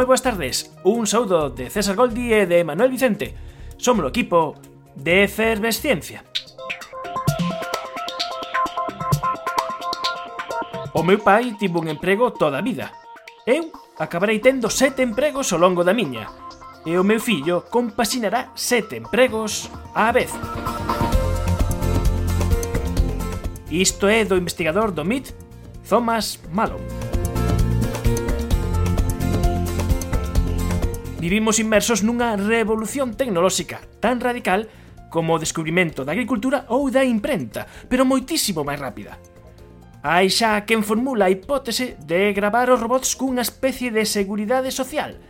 Moi boas tardes, un saúdo de César Goldi e de Manuel Vicente. Somos o equipo de Efervesciencia. O meu pai tivo un emprego toda a vida. Eu acabarei tendo sete empregos ao longo da miña. E o meu fillo compaxinará sete empregos á vez. Isto é do investigador do MIT, Thomas Malone. Vivimos inmersos nunha revolución tecnolóxica tan radical como o descubrimento da agricultura ou da imprenta, pero moitísimo máis rápida. Hai xa quen formula a hipótese de gravar os robots cunha especie de seguridade social.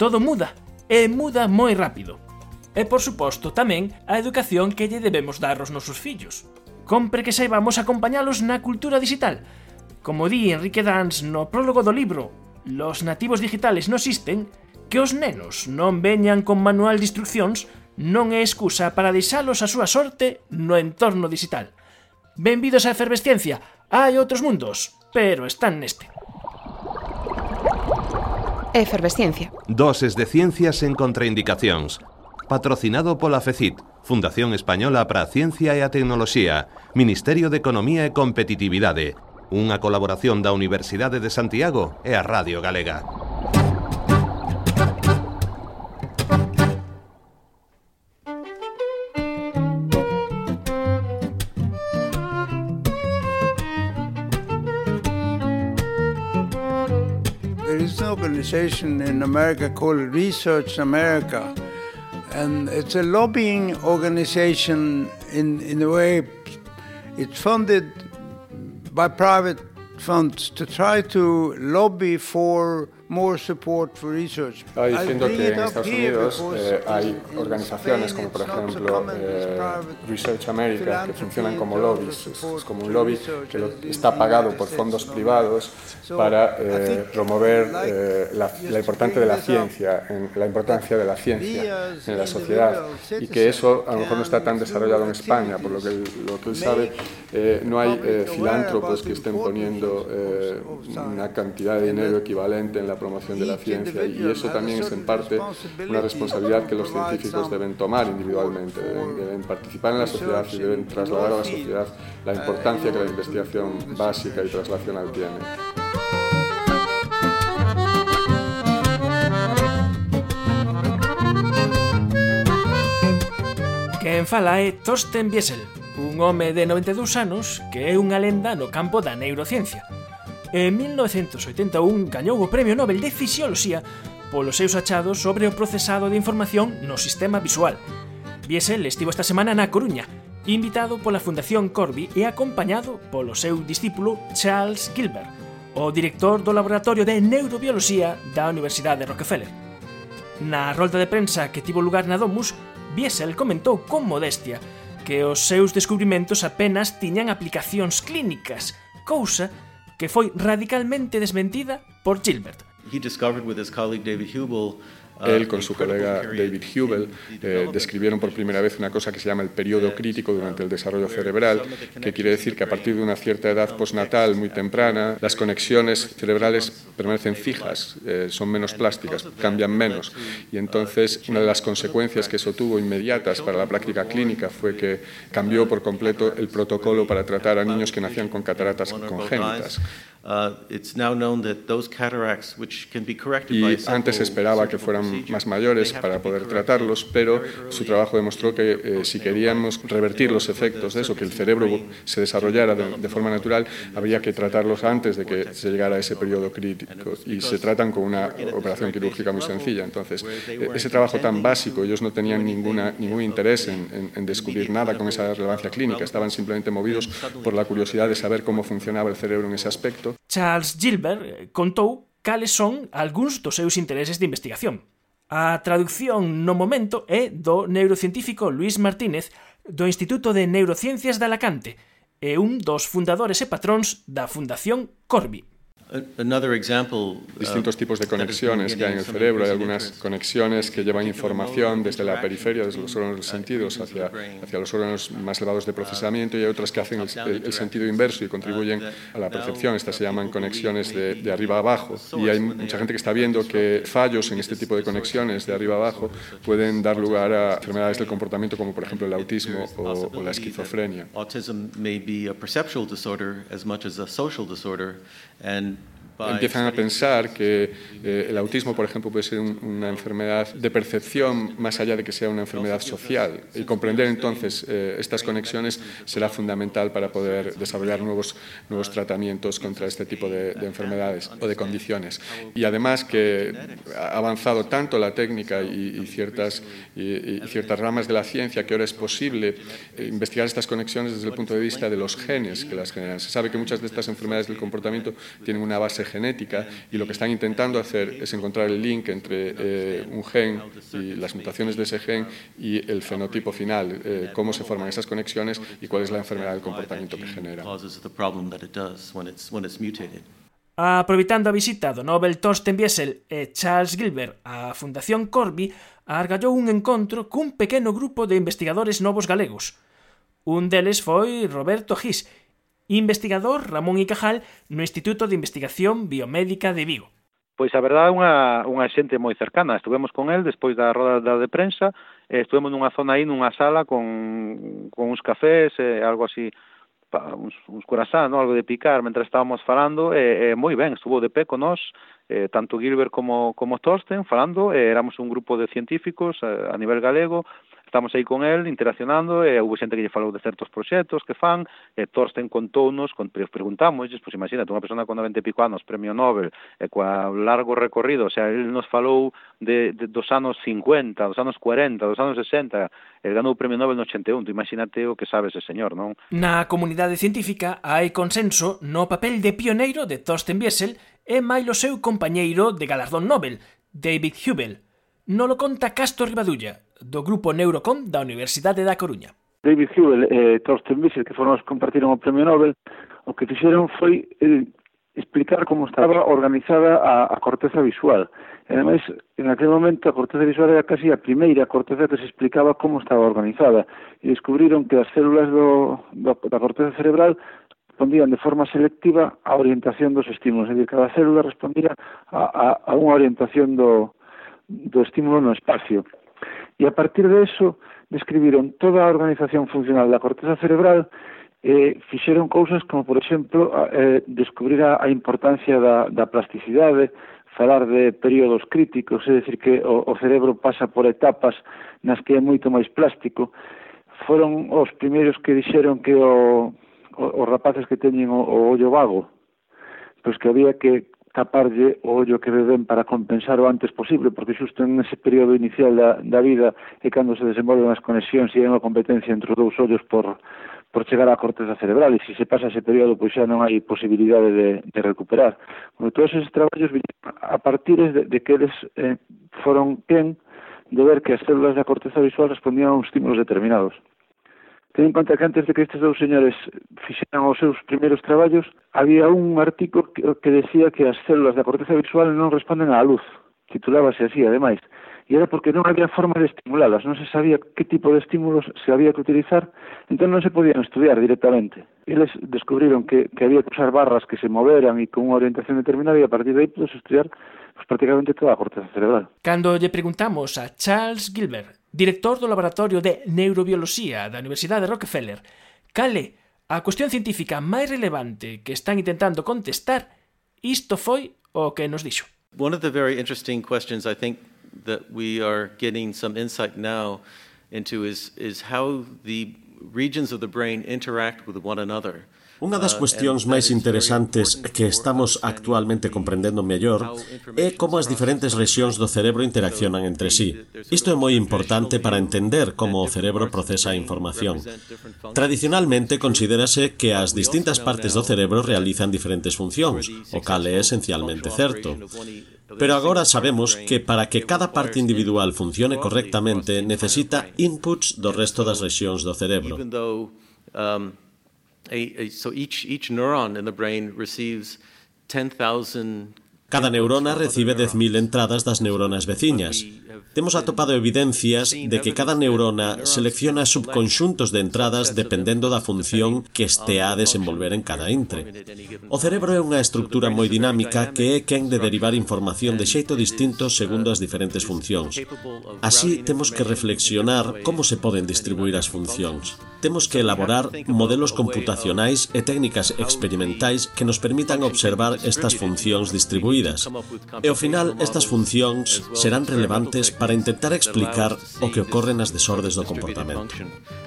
Todo muda, e muda moi rápido. E por suposto tamén a educación que lle debemos dar aos nosos fillos. Compre que saibamos acompañalos na cultura digital. Como di Enrique Dans no prólogo do libro Los nativos digitales no existen, Que os nenos non veñan con manual de instruccións non é excusa para deixalos a súa sorte no entorno digital. Benvidos á efervesciencia, hai outros mundos, pero están neste. Efervesciencia. Doses de ciencias en contraindicacións. Patrocinado pola FECIT, Fundación Española para a Ciencia e a Tecnoloxía, Ministerio de Economía e Competitividade, unha colaboración da Universidade de Santiago e a Radio Galega. Organization in America called Research America. And it's a lobbying organization in, in a way, it's funded by private funds to try to lobby for more support for research. Estaba diciendo que en Estados Unidos eh, hay organizaciones como por ejemplo eh, Research America que funcionan como lobbies. Es, es como un lobby que lo, está pagado por fondos privados para eh, promover eh, la, la, importancia de la ciencia, en, la importancia de la ciencia en la sociedad y que eso a lo mejor no está tan desarrollado en España, por lo que lo que él sabe, eh, no hay eh, filántropos que estén poniendo una cantidad de dinero equivalente en la promoción de la ciencia y eso también es en parte una responsabilidad que los científicos deben tomar individualmente, deben, deben participar en la sociedad y deben trasladar a la sociedad la importancia que la investigación básica y translacional tiene. Quen fala é Thorsten Biesel, un home de 92 anos que é unha lenda no campo da neurociencia. en 1981 gañou o Premio Nobel de Fisioloxía polos seus achados sobre o procesado de información no sistema visual. Biesel estivo esta semana na Coruña, invitado pola Fundación Corby e acompañado polo seu discípulo Charles Gilbert, o director do Laboratorio de Neurobioloxía da Universidade de Rockefeller. Na rolda de prensa que tivo lugar na Domus, Biesel comentou con modestia que os seus descubrimentos apenas tiñan aplicacións clínicas, cousa que foi radicalmente desmentida por Gilbert. He discovered with his colleague David Hubel Él con su colega David Hubel eh, describieron por primera vez una cosa que se llama el periodo crítico durante el desarrollo cerebral, que quiere decir que a partir de una cierta edad postnatal muy temprana, las conexiones cerebrales permanecen fijas, eh, son menos plásticas, cambian menos. Y entonces una de las consecuencias que eso tuvo inmediatas para la práctica clínica fue que cambió por completo el protocolo para tratar a niños que nacían con cataratas congénitas. It's now known that those cataracts, which can be corrected y by antes esperaba que fueran más mayores para poder tratarlos, pero su trabajo demostró que eh, si queríamos revertir los efectos de eso, que el cerebro se desarrollara de, de, forma natural, habría que tratarlos antes de que se llegara a ese periodo crítico. Y se tratan con una operación quirúrgica muy sencilla. Entonces, eh, ese trabajo tan básico, ellos no tenían ninguna, ningún interés en, en, en descubrir nada con esa relevancia clínica, estaban simplemente movidos por la curiosidad de saber cómo funcionaba el cerebro en ese aspecto Charles Gilbert eh, contou cales son algúns dos seus intereses de investigación. A traducción no momento é do neurocientífico Luis Martínez do Instituto de Neurociencias de Alacante e un dos fundadores e patróns da Fundación Corby. Distintos tipos de conexiones que hay en el cerebro. Hay algunas conexiones que llevan información desde la periferia, desde los órganos de los sentidos, hacia, hacia los órganos más elevados de procesamiento y hay otras que hacen el, sentido inverso y contribuyen a la percepción. Estas se llaman conexiones de, de, arriba a abajo. Y hay mucha gente que está viendo que fallos en este tipo de conexiones de arriba a abajo pueden dar lugar a enfermedades del comportamiento como por ejemplo el autismo o, o la esquizofrenia. Empiezan a pensar que eh, el autismo, por ejemplo, puede ser un, una enfermedad de percepción más allá de que sea una enfermedad social. Y comprender entonces eh, estas conexiones será fundamental para poder desarrollar nuevos, nuevos tratamientos contra este tipo de, de enfermedades o de condiciones. Y además que ha avanzado tanto la técnica y, y ciertas, y, y, ciertas ramas de la ciencia que ahora es posible eh, investigar estas conexiones desde el punto de vista de los genes que las generan. Se sabe que muchas de estas enfermedades del comportamiento tienen una base genética y lo que están intentando hacer es encontrar el link entre eh, un gen y las mutaciones de ese gen y el fenotipo final, eh, cómo se forman esas conexiones y cuál es la enfermedad del comportamiento que genera. Aproveitando a visita do Nobel Thorsten Biesel e Charles Gilbert á Fundación Corby, argallou un encontro cun pequeno grupo de investigadores novos galegos. Un deles foi Roberto Gis, investigador Ramón y Cajal no Instituto de Investigación Biomédica de Vigo. Pois a verdade é unha, unha xente moi cercana, estuvemos con el despois da roda da de prensa, e estuvemos nunha zona aí, nunha sala con, con uns cafés, e algo así, pa, uns, uns curasán, no? algo de picar, mentre estábamos falando, e, e moi ben, estuvo de pé con nós, eh, tanto Gilbert como, como Torsten, falando, e, éramos un grupo de científicos eh, a nivel galego, estamos aí con el interaccionando e houve xente que lle falou de certos proxectos que fan e Torsten contounos, con, preguntamos, pois imagínate, unha persona con 90 e pico anos, premio Nobel, e coa largo recorrido, o sea, el nos falou de, de dos anos 50, dos anos 40, dos anos 60, el ganou o premio Nobel no 81, tú imagínate o que sabe ese señor, non? Na comunidade científica hai consenso no papel de pioneiro de Torsten Biesel e máis o seu compañeiro de galardón Nobel, David Hubel. No lo conta Castro Ribadulla, do Grupo Neurocom da Universidade da Coruña. David Hewell e eh, Thorsten Visser, que foron os que compartiron o Premio Nobel, o que fixeron foi eh, explicar como estaba organizada a, a corteza visual. E, ademais, en aquel momento a corteza visual era casi a primeira corteza que se explicaba como estaba organizada. E descubriron que as células do, do, da corteza cerebral respondían de forma selectiva á orientación dos estímulos, é dicir, cada célula respondía a, a, a unha orientación do, do estímulo no espacio. E a partir de eso describiron toda a organización funcional da corteza cerebral e fixeron cousas como, por exemplo, eh, descubrir a, a importancia da, da plasticidade, falar de períodos críticos, é dicir que o, o cerebro pasa por etapas nas que é moito máis plástico. Foron os primeiros que dixeron que o, o, os rapaces que teñen o, o ollo vago, pois que había que taparlle o ollo que beben para compensar o antes posible, porque xusto en ese período inicial da, da vida é cando se desenvolven as conexións e hai unha competencia entre os dous ollos por, por chegar á corteza cerebral e se se pasa ese período pois xa non hai posibilidade de, de recuperar. Bueno, todos esos traballos a partir de, de que eles eh, foron quen de ver que as células da corteza visual respondían a uns estímulos determinados. Ten en conta que antes de que estes dous señores fixeran os seus primeiros traballos, había un artigo que, que decía que as células da corteza visual non responden á luz. Titulábase así, ademais. E era porque non había forma de estimulalas, non se sabía que tipo de estímulos se había que utilizar, entón non se podían estudiar directamente eles descubriron que, que había que usar barras que se moveran e con unha orientación determinada e a partir de aí podes estudiar pues, prácticamente toda a corteza cerebral. Cando lle preguntamos a Charles Gilbert, director do Laboratorio de Neurobioloxía da Universidade de Rockefeller, cale a cuestión científica máis relevante que están intentando contestar, isto foi o que nos dixo. One of the very interesting questions I think that we are getting some insight now into is is how the regions of the brain interact with one another. Unha das cuestións máis interesantes que estamos actualmente comprendendo mellor é como as diferentes rexións do cerebro interaccionan entre sí. Isto é moi importante para entender como o cerebro procesa a información. Tradicionalmente considérase que as distintas partes do cerebro realizan diferentes funcións, o cal é esencialmente certo. Pero agora sabemos que para que cada parte individual funcione correctamente necesita inputs do resto das rexións do cerebro. Cada neurona recibe 10.000 entradas das neuronas veciñas Temos atopado evidencias de que cada neurona selecciona subconxuntos de entradas dependendo da función que estea a desenvolver en cada entre. O cerebro é unha estructura moi dinámica que é quen de derivar información de xeito distinto segundo as diferentes funcións. Así, temos que reflexionar como se poden distribuir as funcións. Temos que elaborar modelos computacionais e técnicas experimentais que nos permitan observar estas funcións distribuídas. E ao final, estas funcións serán relevantes sociais para intentar explicar o que ocorre nas desordes do comportamento.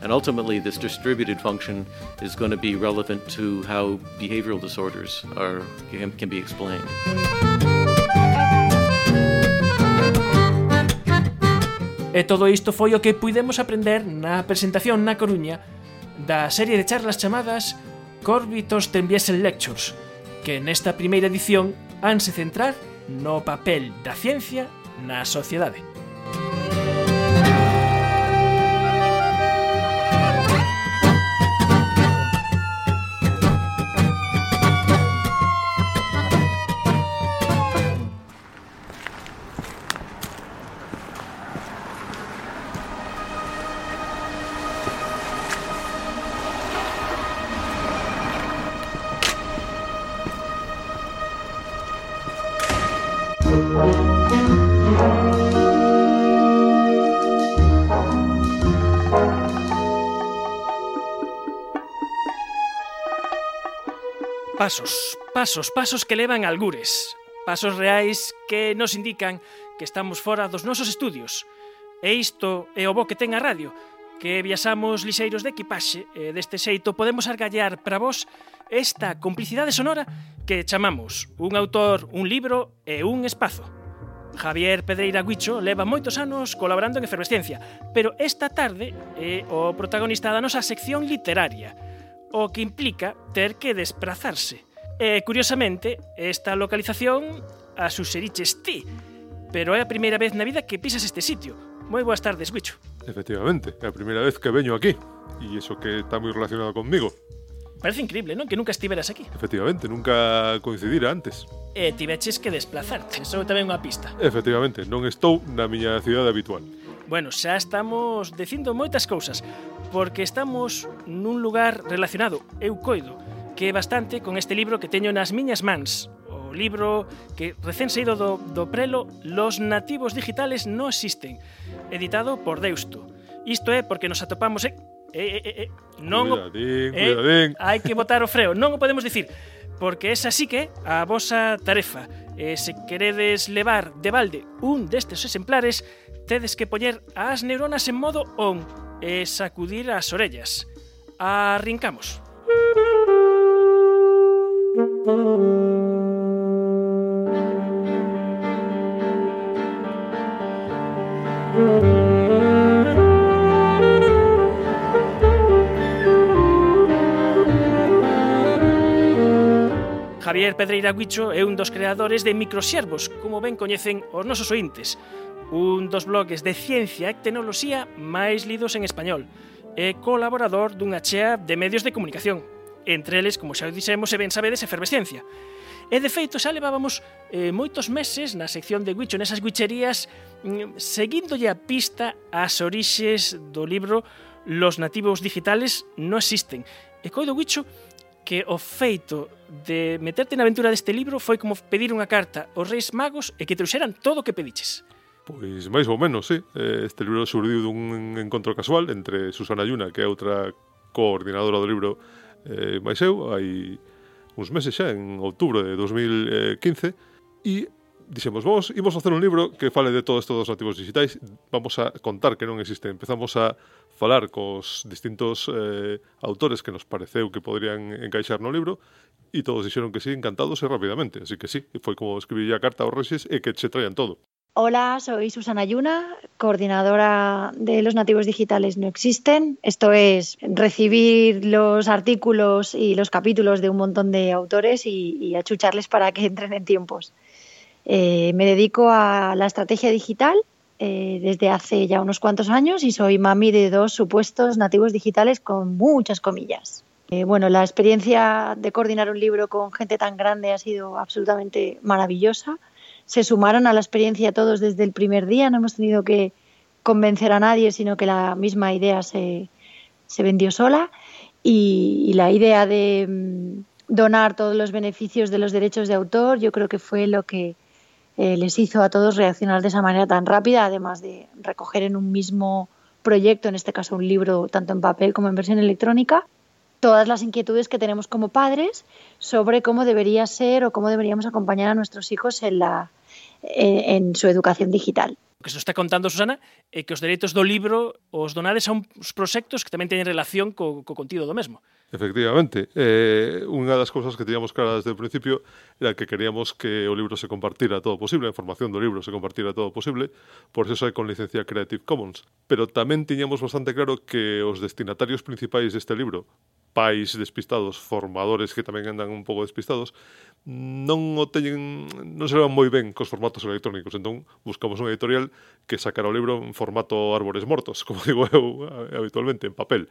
And ultimately this distributed function is going to be relevant to how behavioral disorders are can be explained. E todo isto foi o que puidemos aprender na presentación na Coruña da serie de charlas chamadas Corbitos Tembiesen Lectures, que nesta primeira edición hanse centrar no papel da ciencia na sociedade. pasos, pasos, pasos que levan algures, pasos reais que nos indican que estamos fora dos nosos estudios. E isto é o bo que ten a radio, que viaxamos lixeiros de equipaxe e deste xeito podemos argallar para vos esta complicidade sonora que chamamos un autor, un libro e un espazo. Javier Pedreira Guicho leva moitos anos colaborando en Efervesciencia, pero esta tarde é o protagonista da nosa sección literaria o que implica ter que desplazarse. E, curiosamente, esta localización a suxeriches ti, pero é a primeira vez na vida que pisas este sitio. Moi boas tardes, Guicho. Efectivamente, é a primeira vez que veño aquí, e iso que está moi relacionado conmigo. Parece increíble, non? Que nunca estiveras aquí. Efectivamente, nunca coincidira antes. E tiveches que desplazarte, só tamén unha pista. Efectivamente, non estou na miña cidade habitual. Bueno, xa estamos dicindo moitas cousas, porque estamos nun lugar relacionado, eu coido, que é bastante con este libro que teño nas miñas mans, o libro que recén saído do, do prelo Los nativos digitales no existen, editado por Deusto. Isto é porque nos atopamos... Eh, eh, eh, eh, eh non cuidadín, eh, cuidadín. Hai que botar o freo, non o podemos dicir porque esa sí que a vosa tarefa. E se queredes levar de balde un destes exemplares, tedes que poñer as neuronas en modo on, e sacudir as orellas. Arrincamos. Javier Pedreira Guicho é un dos creadores de Microservos, como ben coñecen os nosos ointes, un dos blogs de ciencia e tecnoloxía máis lidos en español e colaborador dunha chea de medios de comunicación, entre eles, como xa o dixemos, e ben sabedes, Efervesciencia. E de feito xa levábamos eh, moitos meses na sección de Guicho nesas guicherías mm, seguíndolle a pista ás orixes do libro Los nativos digitales no existen. E coido Guicho que o feito de meterte na aventura deste libro foi como pedir unha carta aos Reis Magos e que te trouxeran todo o que pediches. Pois máis ou menos, sí. Eh, este libro surdiu dun encontro casual entre Susana Yuna, que é outra coordinadora do libro, eh, máis eu, hai uns meses xa, en outubro de 2015, e dixemos, vamos, imos facer un libro que fale de todo isto dos nativos digitais, vamos a contar que non existe. Empezamos a falar cos distintos eh, autores que nos pareceu que poderían encaixar no libro, e todos dixeron que sí, encantados e rapidamente. Así que sí, foi como escribir a carta aos rexes e que se traían todo. Hola, soy Susana Yuna, coordinadora de los nativos digitales no existen. Esto es recibir los artículos y los capítulos de un montón de autores y, achucharles para que entren en tiempos. Eh, me dedico a la estrategia digital eh, desde hace ya unos cuantos años y soy mami de dos supuestos nativos digitales con muchas comillas. Eh, bueno, la experiencia de coordinar un libro con gente tan grande ha sido absolutamente maravillosa. Se sumaron a la experiencia todos desde el primer día, no hemos tenido que convencer a nadie, sino que la misma idea se, se vendió sola. Y, la idea de mm, donar todos los beneficios de los derechos de autor yo creo que fue lo que eh, les hizo a todos reaccionar de esa manera tan rápida, además de recoger en un mismo proyecto, en este caso un libro tanto en papel como en versión electrónica, todas las inquietudes que tenemos como padres sobre cómo debería ser o cómo deberíamos acompañar a nuestros hijos en, la, en, en su educación digital. O que se está contando, Susana, é que os dereitos do libro os donades a uns proxectos que tamén teñen relación co, co contido do mesmo. Efectivamente. Eh, unha das cousas que teníamos claras desde o principio era que queríamos que o libro se compartira todo posible, a información do libro se compartira todo posible, por eso é con licencia Creative Commons. Pero tamén tiñamos bastante claro que os destinatarios principais deste libro, pais despistados, formadores que tamén andan un pouco despistados, non o teñen, non se levan moi ben cos formatos electrónicos, entón buscamos unha editorial que sacara o libro en formato árbores mortos, como digo eu habitualmente, en papel.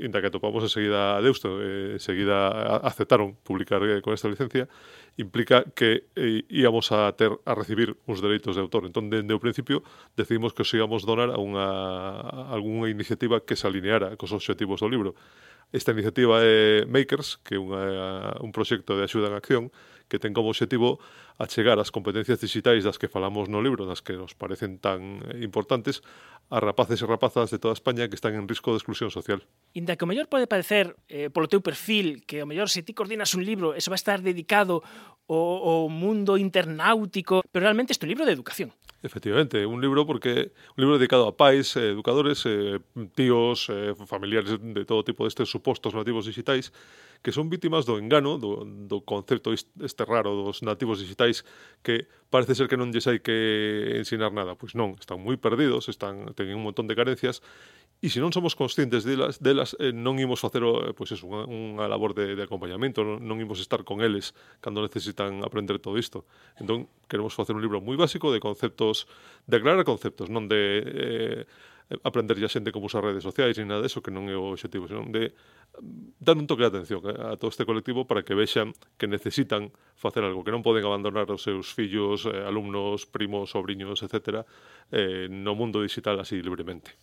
Inda que topamos enseguida a Deusto, eh, enseguida aceptaron publicar eh, con esta licencia, implica que eh, íamos a ter a recibir uns dereitos de autor. Entón, dende o principio, decidimos que os íamos donar a, unha, a alguna iniciativa que se alineara cos objetivos do libro Esta iniciativa é Makers, que é unha, un proxecto de axuda en acción que ten como objetivo achegar as competencias digitais das que falamos no libro, das que nos parecen tan importantes, a rapaces e rapazas de toda España que están en risco de exclusión social. Inda que o mellor pode parecer eh, polo teu perfil que o mellor se ti coordinas un libro, eso a estar dedicado ao, ao mundo internautico, pero realmente este libro de educación. Efectivamente, un libro porque un libro dedicado a pais, eh, educadores, eh, tíos, eh, familiares de todo tipo destes supostos nativos digitais que son vítimas do engano, do, do concepto este raro dos nativos digitais que parece ser que non lles hai que ensinar nada. Pois non, están moi perdidos, están teñen un montón de carencias e se non somos conscientes delas, delas eh, non imos facer eh, pois eso, unha, unha labor de, de acompañamento, non, non imos estar con eles cando necesitan aprender todo isto. Entón, queremos facer un libro moi básico de conceptos, de aclarar conceptos, non de... Eh, aprenderlle a xente como usar redes sociais ni nada deso, que non é o objetivo, senón de mm, dar un toque de atención eh, a, todo este colectivo para que vexan que necesitan facer algo, que non poden abandonar os seus fillos, eh, alumnos, primos, sobrinhos, etc., eh, no mundo digital así libremente.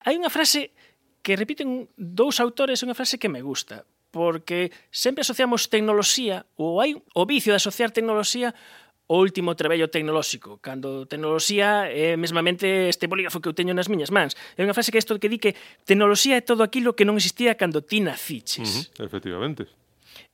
Hai unha frase que repiten dous autores, unha frase que me gusta, porque sempre asociamos tecnoloxía ou hai o vicio de asociar tecnoloxía o último trebello tecnolóxico, cando tecnoloxía é mesmamente este bolígrafo que eu teño nas miñas mans. É unha frase que isto que di que tecnoloxía é todo aquilo que non existía cando ti naciches. Uh -huh, efectivamente.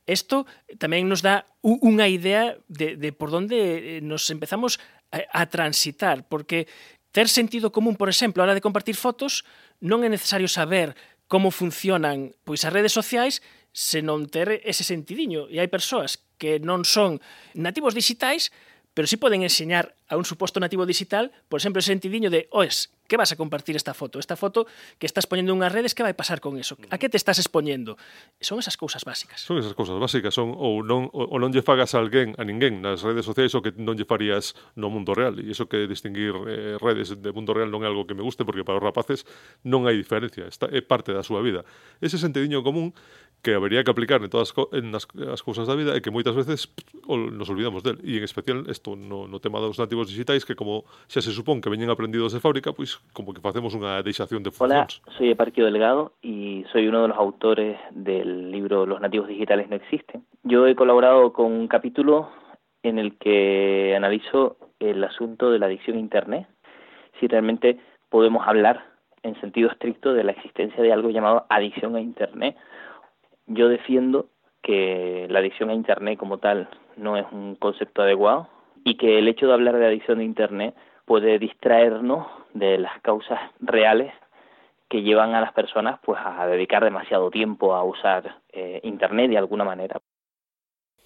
Isto tamén nos dá unha idea de, de por onde eh, nos empezamos a, a transitar, porque ter sentido común, por exemplo, a hora de compartir fotos, non é necesario saber como funcionan pois as redes sociais, se non ter ese sentidiño. E hai persoas que non son nativos digitais, pero si sí poden enseñar a un suposto nativo digital, por exemplo, ese sentidiño de, oes, que vas a compartir esta foto? Esta foto que estás poñendo unhas redes, que vai pasar con eso? A que te estás expoñendo? Son esas cousas básicas. Son esas cousas básicas, son ou non ou non lle fagas a alguén, a ninguén nas redes sociais o que non lle farías no mundo real. E iso que distinguir eh, redes de mundo real non é algo que me guste porque para os rapaces non hai diferencia, está é parte da súa vida. Ese sentidiño común que habería que aplicar en todas en as, as cousas da vida e que moitas veces nos olvidamos del. E en especial isto no, no tema dos nativos digitais que como xa se supón que veñen aprendidos de fábrica, pois como que facemos unha deixación de funcións. Hola, soy Eparquio Delgado y soy uno de los autores del libro Los nativos digitales no existen. Yo he colaborado con un capítulo en el que analizo el asunto de la adicción a Internet, si realmente podemos hablar en sentido estricto de la existencia de algo llamado adicción a Internet. Yo defiendo que la adicción a Internet como tal no es un concepto adecuado y que el hecho de hablar de adicción a Internet puede distraernos de las causas reales que llevan a las personas pues a dedicar demasiado tiempo a usar eh, internet de alguna manera.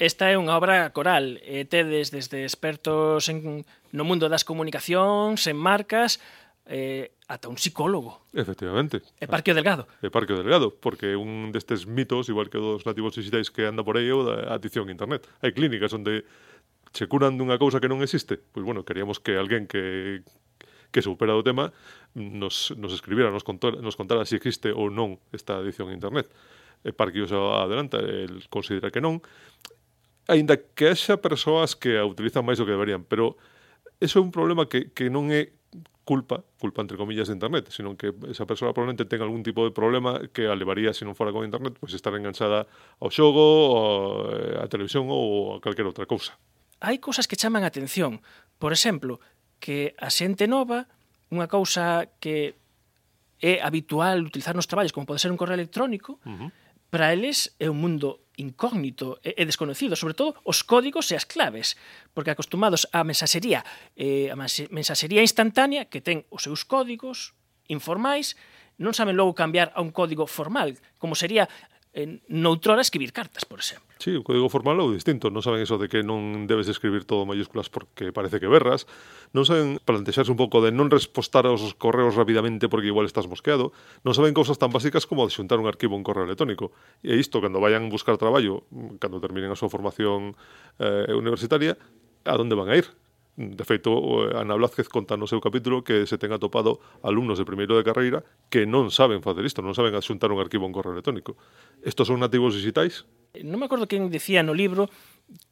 Esta é unha obra coral, e tedes desde expertos en, no mundo das comunicacións, en marcas, eh, ata un psicólogo. Efectivamente. E Parque Delgado. E Parque Delgado, porque un destes mitos, igual que dos nativos digitais que anda por aí, o da adicción a internet. Hai clínicas onde se curan dunha cousa que non existe, pois bueno, queríamos que alguén que que supera o tema nos, nos escribira, nos, contara, nos contara se si existe ou non esta edición en internet. E Parquius adelanta, el considera que non, aínda que haxa persoas que a utilizan máis do que deberían, pero eso é un problema que, que non é culpa, culpa entre comillas de internet, sino que esa persoa probablemente tenga algún tipo de problema que a levaría se non fora con internet, pois pues estar enganchada ao xogo, eh, a televisión ou a calquera outra cousa hai cousas que chaman a atención. Por exemplo, que a xente nova, unha cousa que é habitual utilizar nos traballos, como pode ser un correo electrónico, uh -huh. para eles é un mundo incógnito e, e desconocido, sobre todo os códigos e as claves, porque acostumados á mensaxería, eh, a mensaxería instantánea que ten os seus códigos informais, non saben logo cambiar a un código formal, como sería Eh, en noutrora escribir cartas, por exemplo. Sí, o código formal é o distinto. Non saben eso de que non debes escribir todo mayúsculas porque parece que berras. Non saben plantexarse un pouco de non respostar aos correos rapidamente porque igual estás mosqueado. Non saben cousas tan básicas como xuntar un arquivo un correo electrónico. E isto, cando vayan buscar traballo, cando terminen a súa formación eh, universitaria, a donde van a ir? de feito, Ana Blázquez conta no seu capítulo que se ten atopado alumnos de primeiro de carreira que non saben facer isto, non saben xuntar un arquivo en correo electrónico. Estos son nativos digitais? Non me acordo quen decía no libro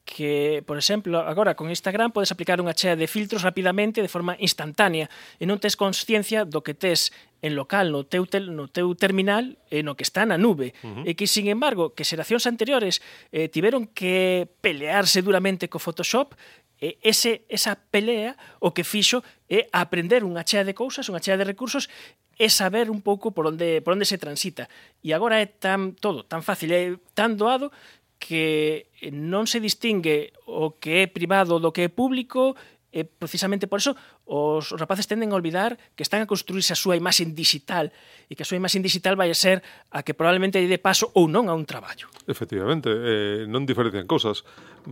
que, por exemplo, agora con Instagram podes aplicar unha chea de filtros rapidamente de forma instantánea e non tes consciencia do que tes en local no teu tel, no teu terminal e no que está na nube. Uh -huh. E que sin embargo, que xeracións anteriores eh tiveron que pelearse duramente co Photoshop E ese, esa pelea o que fixo é aprender unha chea de cousas, unha chea de recursos e saber un pouco por onde, por onde se transita. E agora é tan todo, tan fácil, é tan doado que non se distingue o que é privado do que é público, E precisamente por eso os rapaces tenden a olvidar que están a construirse a súa imaxe digital e que a súa imaxe digital vai a ser a que probablemente de paso ou non a un traballo. Efectivamente, eh, non diferencian cousas.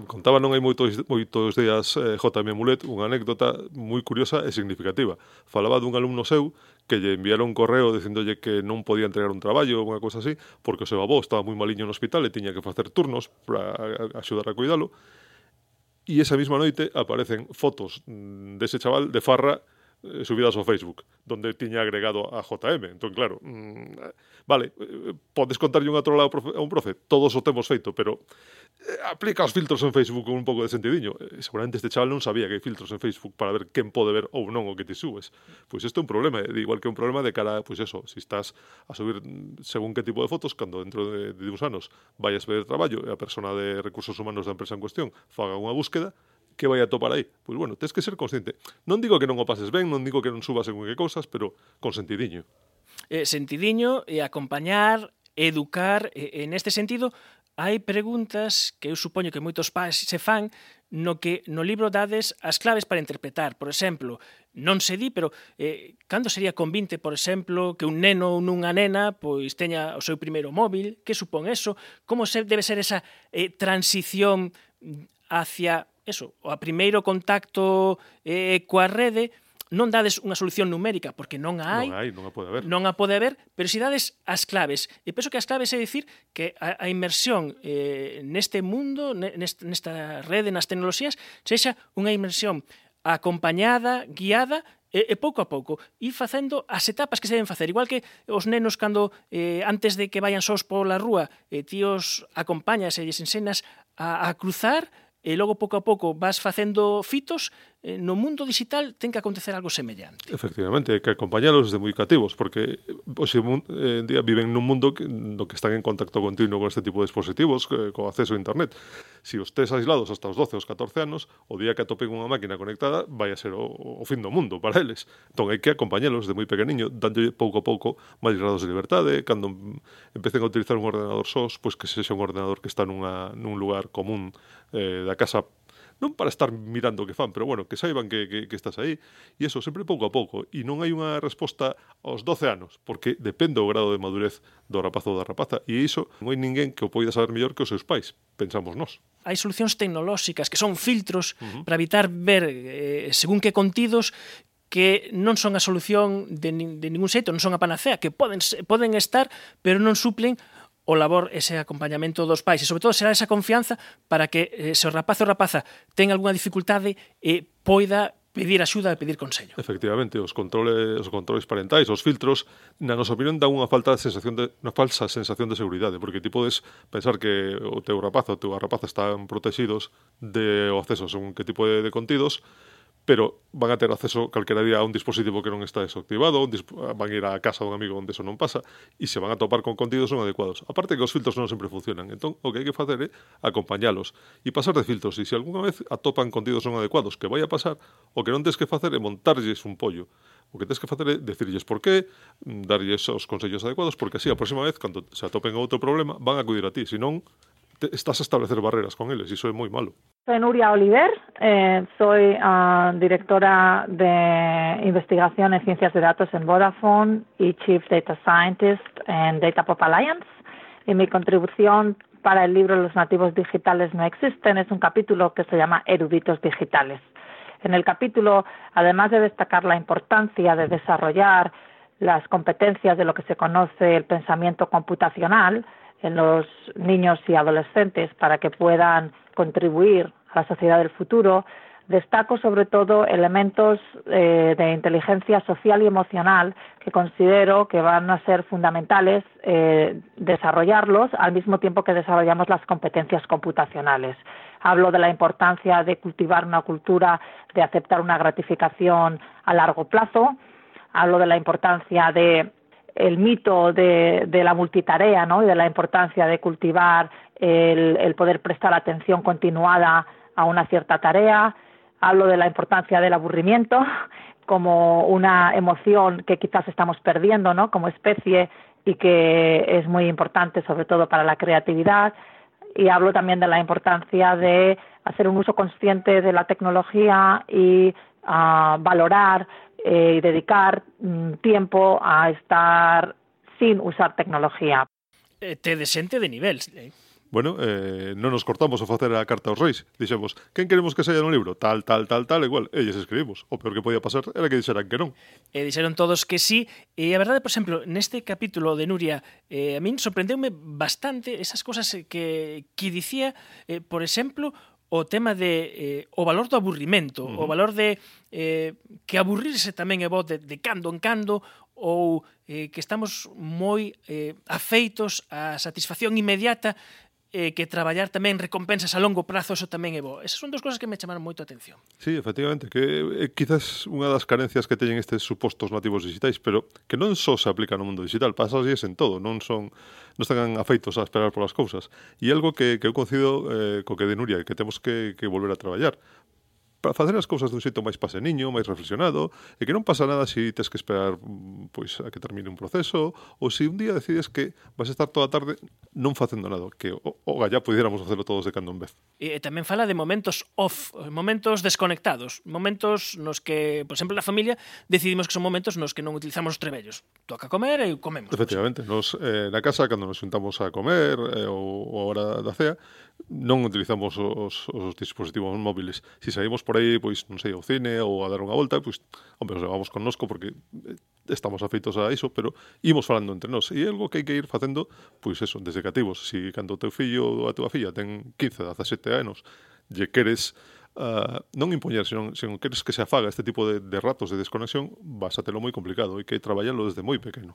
Contaba non hai moitos, moitos días eh, J.M. Mulet unha anécdota moi curiosa e significativa. Falaba dun alumno seu que lle enviaron un correo dicéndolle que non podía entregar un traballo ou unha cousa así porque o seu avó estaba moi maliño no hospital e tiña que facer turnos para axudar a cuidalo Y esa misma noche aparecen fotos mm, de ese chaval de farra Eh, subidas ao Facebook, donde tiña agregado a JM. Entón, claro, mmm, vale, eh, podes contarlle un lado a un profe, todos o temos feito, pero eh, aplica os filtros en Facebook con un pouco de sentidiño. Seguramente este chaval non sabía que hai filtros en Facebook para ver quen pode ver ou non o que te subes. Pois isto é un problema, igual que un problema de cara, pois eso, si estás a subir según que tipo de fotos, cando dentro de, de uns anos vayas ver traballo e a persona de recursos humanos da empresa en cuestión faga unha búsqueda, que vai a topar aí? Pois bueno, tens que ser consciente. Non digo que non o pases ben, non digo que non subas en que cousas, pero con sentidiño. Eh, sentidiño e acompañar, educar, e, en este sentido, hai preguntas que eu supoño que moitos pais se fan no que no libro dades as claves para interpretar. Por exemplo, non se di, pero eh, cando sería convinte, por exemplo, que un neno ou nunha nena pois teña o seu primeiro móvil? Que supón eso? Como se debe ser esa eh, transición hacia eso, o a primeiro contacto eh, coa rede, non dades unha solución numérica, porque non a hai, non, hai, non a pode haber, non a pode haber pero si dades as claves. E penso que as claves é dicir que a, a inmersión eh, neste mundo, neste, nesta rede, nas tecnoloxías, sexa unha inmersión acompañada, guiada, e, e pouco a pouco ir facendo as etapas que se deben facer. Igual que os nenos cando eh, antes de que vayan sós pola rúa, eh, tíos acompañas e lles ensenas a, a cruzar, e logo pouco a pouco vas facendo fitos, eh, no mundo digital ten que acontecer algo semellante. Efectivamente, hai que acompañalos desde moi cativos, porque hoxe eh, día viven nun mundo que, no que están en contacto continuo con este tipo de dispositivos, que, eh, co acceso a internet. Se si os tes aislados hasta os 12 os 14 anos, o día que atopen unha máquina conectada vai a ser o, o fin do mundo para eles. Entón hai que acompañalos de moi pequeniño, dándolle pouco a pouco máis grados de liberdade, cando empecen a utilizar un ordenador sós, pois que sexa un ordenador que está nunha, nun lugar común eh, da casa non para estar mirando o que fan, pero bueno, que saiban que, que, que estás aí, e eso sempre pouco a pouco, e non hai unha resposta aos 12 anos, porque depende o grado de madurez do rapaz ou da rapaza, e iso non hai ninguén que o poida saber mellor que os seus pais, pensamos nós. Hai solucións tecnolóxicas que son filtros uh -huh. para evitar ver eh, según que contidos que non son a solución de, de ningún xeito, non son a panacea, que poden, poden estar, pero non suplen o labor ese acompañamento dos pais e sobre todo será esa confianza para que eh, se o rapaz ou rapaza ten algunha dificultade e eh, poida pedir axuda e pedir consello. Efectivamente, os controles os controles parentais, os filtros, na nosa opinión dan unha falta de sensación de unha falsa sensación de seguridade, porque ti podes pensar que o teu rapaz ou a tua rapaza están protegidos de o acceso según que tipo de, de contidos, pero van a ter acceso calquera día a un dispositivo que non está desactivado, un ah, van ir á casa dun amigo onde eso non pasa, e se van a topar con contidos non adecuados. Aparte que os filtros non sempre funcionan, entón o que hai que facer é acompañalos e pasar de filtros, e se algunha vez atopan contidos non adecuados que vai a pasar, o que non tens que facer é montarlles un pollo. O que tens que facer é decirlles por qué, mm, darlles os consellos adecuados, porque así a próxima vez, cando se atopen outro problema, van a acudir a ti, senón estás a establecer barreras con eles, e iso é moi malo. Soy Nuria Oliver, eh, soy uh, directora de investigación en ciencias de datos en Vodafone y Chief Data Scientist en Data Pop Alliance. Y mi contribución para el libro Los nativos digitales no existen es un capítulo que se llama Eruditos digitales. En el capítulo, además de destacar la importancia de desarrollar las competencias de lo que se conoce el pensamiento computacional, en los niños y adolescentes para que puedan contribuir la sociedad del futuro, destaco sobre todo elementos eh, de inteligencia social y emocional que considero que van a ser fundamentales eh, desarrollarlos al mismo tiempo que desarrollamos las competencias computacionales. Hablo de la importancia de cultivar una cultura de aceptar una gratificación a largo plazo. Hablo de la importancia de el mito de, de, la multitarea ¿no? y de la importancia de cultivar el, el, poder prestar atención continuada a una cierta tarea. Hablo de la importancia del aburrimiento como una emoción que quizás estamos perdiendo ¿no? como especie y que es muy importante sobre todo para la creatividad. Y hablo también de la importancia de hacer un uso consciente de la tecnología y uh, valorar eh, y dedicar mm, tiempo a estar sin usar tecnología. Eh, te desente de nivel. Eh. Bueno, eh, non nos cortamos a facer a carta aos reis. Dixemos, quen queremos que saia no libro? Tal, tal, tal, tal, igual. Elles escribimos. O peor que podía pasar era que dixeran que non. E dixeron todos que sí. E a verdade, por exemplo, neste capítulo de Nuria, eh, a min sorprendeume bastante esas cosas que, que dicía, eh, por exemplo, o tema de eh, o valor do aburrimento, uh -huh. o valor de eh, que aburrirse tamén é bo de, de cando en cando ou eh, que estamos moi eh, afeitos á satisfacción inmediata eh, que traballar tamén recompensas a longo prazo, eso tamén é bo. Esas son dos cosas que me chamaron moito a atención. Sí, efectivamente, que eh, quizás unha das carencias que teñen estes supostos nativos digitais, pero que non só se aplica no mundo digital, pasa así en todo, non son non están afeitos a esperar polas cousas. E algo que, que eu concido eh, co que de Nuria, que temos que, que volver a traballar, facer as cousas dun xeito máis paseniño, máis reflexionado, e que non pasa nada se si tes que esperar mm, pois a que termine un proceso ou se si un día decides que vas a estar toda a tarde non facendo nada, que o, o gallá pudiéramos facelo todos de cando en vez. E, tamén fala de momentos off, momentos desconectados, momentos nos que, por exemplo, na familia decidimos que son momentos nos que non utilizamos os trebellos. Toca comer e comemos. Efectivamente, nos eh, na casa cando nos juntamos a comer eh, ou, ou a hora da cea, non utilizamos os, os dispositivos móviles. Si saímos por aí, pois, non sei, ao cine ou a dar unha volta, pois, hombre, nos levamos connosco porque eh, estamos afeitos a iso, pero imos falando entre nós. E é algo que hai que ir facendo, pois, eso, desde cativos. Si cando o teu fillo ou a tua filla ten 15, 17 anos, lle queres Uh, non impoñer, senón, senón queres que se afaga este tipo de, de ratos de desconexión, vas a telo moi complicado e que traballarlo desde moi pequeno.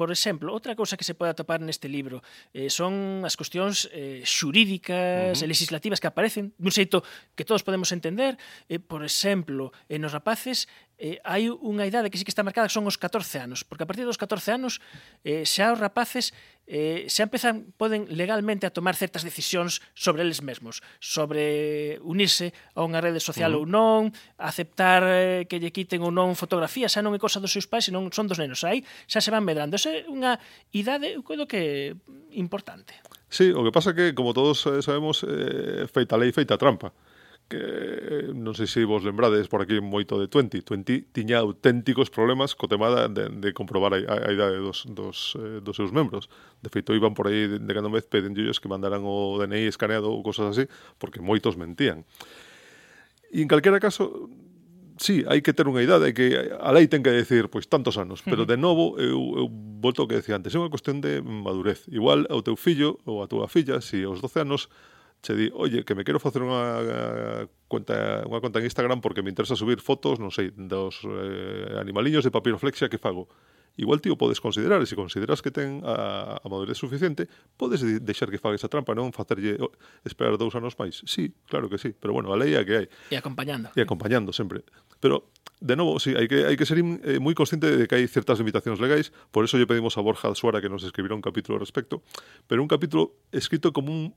Por exemplo, outra cousa que se pode atopar neste libro eh, son as cuestións eh, xurídicas uh -huh. e legislativas que aparecen dun xeito que todos podemos entender. Eh, por exemplo, eh, nos rapaces eh, hai unha idade que sí que está marcada que son os 14 anos, porque a partir dos 14 anos eh, xa os rapaces eh, xa empezan, poden legalmente a tomar certas decisións sobre eles mesmos, sobre unirse a unha rede social uh -huh. ou non, aceptar eh, que lle quiten ou non fotografía, xa non é cosa dos seus pais, senón son dos nenos, aí xa se van medrando. Esa é unha idade, eu creo que importante. Sí, o que pasa que, como todos eh, sabemos, eh, feita lei, feita trampa. Uh que eh, non sei se vos lembrades por aquí moito de 20. 20 tiña auténticos problemas co tema de, de comprobar a, a idade dos, dos, eh, dos seus membros. De feito, iban por aí de, de cando vez pedinllos que mandaran o DNI escaneado ou cosas así, porque moitos mentían. E en calquera caso, sí, hai que ter unha idade hai que a lei ten que decir, pois, tantos anos, pero de novo, eu, eu volto ao que decía antes, é unha cuestión de madurez. Igual ao teu fillo ou a túa filla, se si aos 12 anos che di, oye, que me quero facer unha cuenta, unha conta en Instagram porque me interesa subir fotos, non sei, dos eh, animaliños de papiroflexia que fago. Igual tío podes considerar, e se consideras que ten a, a madurez suficiente, podes deixar que faga esa trampa, non facerlle oh, esperar dous anos máis. Sí, claro que sí, pero bueno, a lei é que hai. E acompañando. E acompañando sempre. Pero de novo, sí, hai que, hai que ser eh, moi consciente de que hai certas limitacións legais, por eso lle pedimos a Borja Suara que nos escribirá un capítulo ao respecto, pero un capítulo escrito como un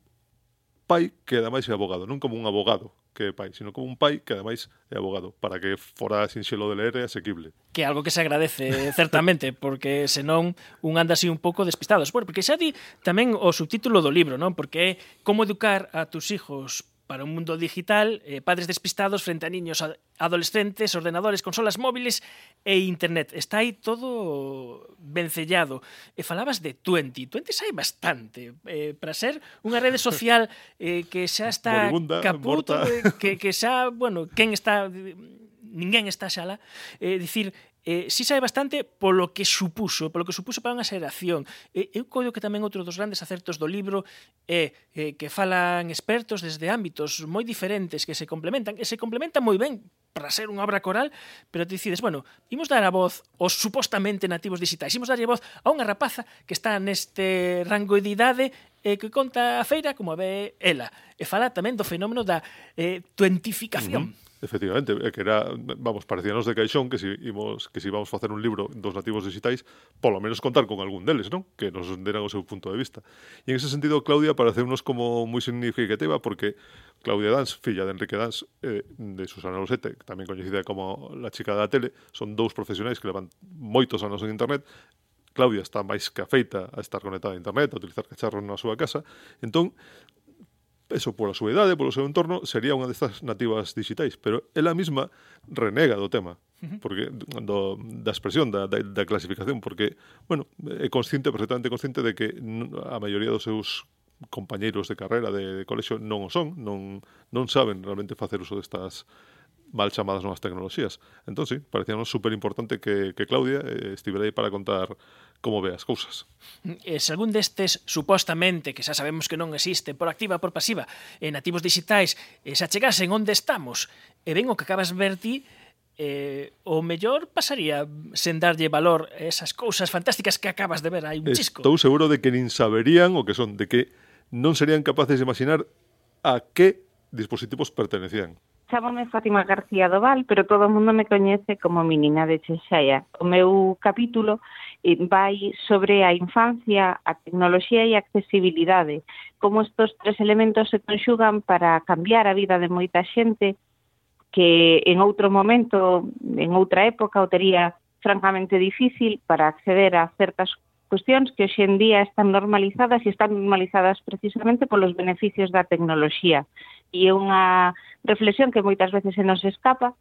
pai que ademais é abogado, non como un abogado que é pai, sino como un pai que ademais é abogado, para que fora sinxelo de ler e asequible. Que é algo que se agradece, eh, certamente, porque senón un anda así un pouco despistado. Bueno, porque xa di tamén o subtítulo do libro, non? Porque é como educar a tus hijos para un mundo digital, eh, padres despistados frente a niños, a, adolescentes, ordenadores, consolas móviles e internet. Está aí todo vencellado. E falabas de 20. 20 sai bastante eh, para ser unha rede social eh, que xa está Moribunda, caputo, morta. Eh, que, que xa, bueno, quen está ninguén está xala, eh, dicir, eh, si sabe bastante polo que supuso, polo que supuso para unha xeración. Eh, eu coido que tamén outro dos grandes acertos do libro é eh, eh, que falan expertos desde ámbitos moi diferentes que se complementan, e se complementan moi ben para ser unha obra coral, pero te decides, bueno, imos dar a voz aos supostamente nativos digitais, imos darlle voz a unha rapaza que está neste rango de idade eh, que conta a feira como a ve ela. E fala tamén do fenómeno da eh, tuentificación. Uh -huh. Efectivamente, é que era, vamos, parecíanos de caixón que si imos que si vamos facer un libro dos nativos digitais, polo menos contar con algún deles, non? Que nos deran o seu punto de vista. E en ese sentido, Claudia unos como moi significativa porque Claudia Dans, filla de Enrique Dans, eh, de Susana Losete, tamén coñecida como la chica da tele, son dous profesionais que levan moitos anos en internet, Claudia está máis que afeita a estar conectada a internet, a utilizar cacharros na súa casa. Entón, eso pola súa idade, polo seu entorno, sería unha destas nativas digitais, pero ela mesma renega do tema, porque do, da expresión, da, da, da clasificación, porque, bueno, é consciente, perfectamente consciente de que a maioría dos seus compañeiros de carreira de, de colexo non o son, non, non saben realmente facer uso destas mal chamadas novas tecnoloxías. Entón, sí, parecíanos super importante que, que Claudia eh, estivera aí para contar como ve as cousas. E se algún destes, supostamente, que xa sabemos que non existe, por activa por pasiva, en nativos digitais, e se achegasen onde estamos, e ven o que acabas ver ti, eh, o mellor pasaría sen darlle valor a esas cousas fantásticas que acabas de ver, hai un chisco. Estou seguro de que nin saberían o que son, de que non serían capaces de imaginar a que dispositivos pertenecían. Chámome Fátima García Doval, pero todo o mundo me coñece como Minina de Chexaia. O meu capítulo vai sobre a infancia, a tecnoloxía e a accesibilidade, como estos tres elementos se conxugan para cambiar a vida de moita xente que en outro momento, en outra época, o tería francamente difícil para acceder a certas cuestións que hoxe en día están normalizadas e están normalizadas precisamente polos beneficios da tecnoloxía e é unha reflexión que moitas veces se nos escapa,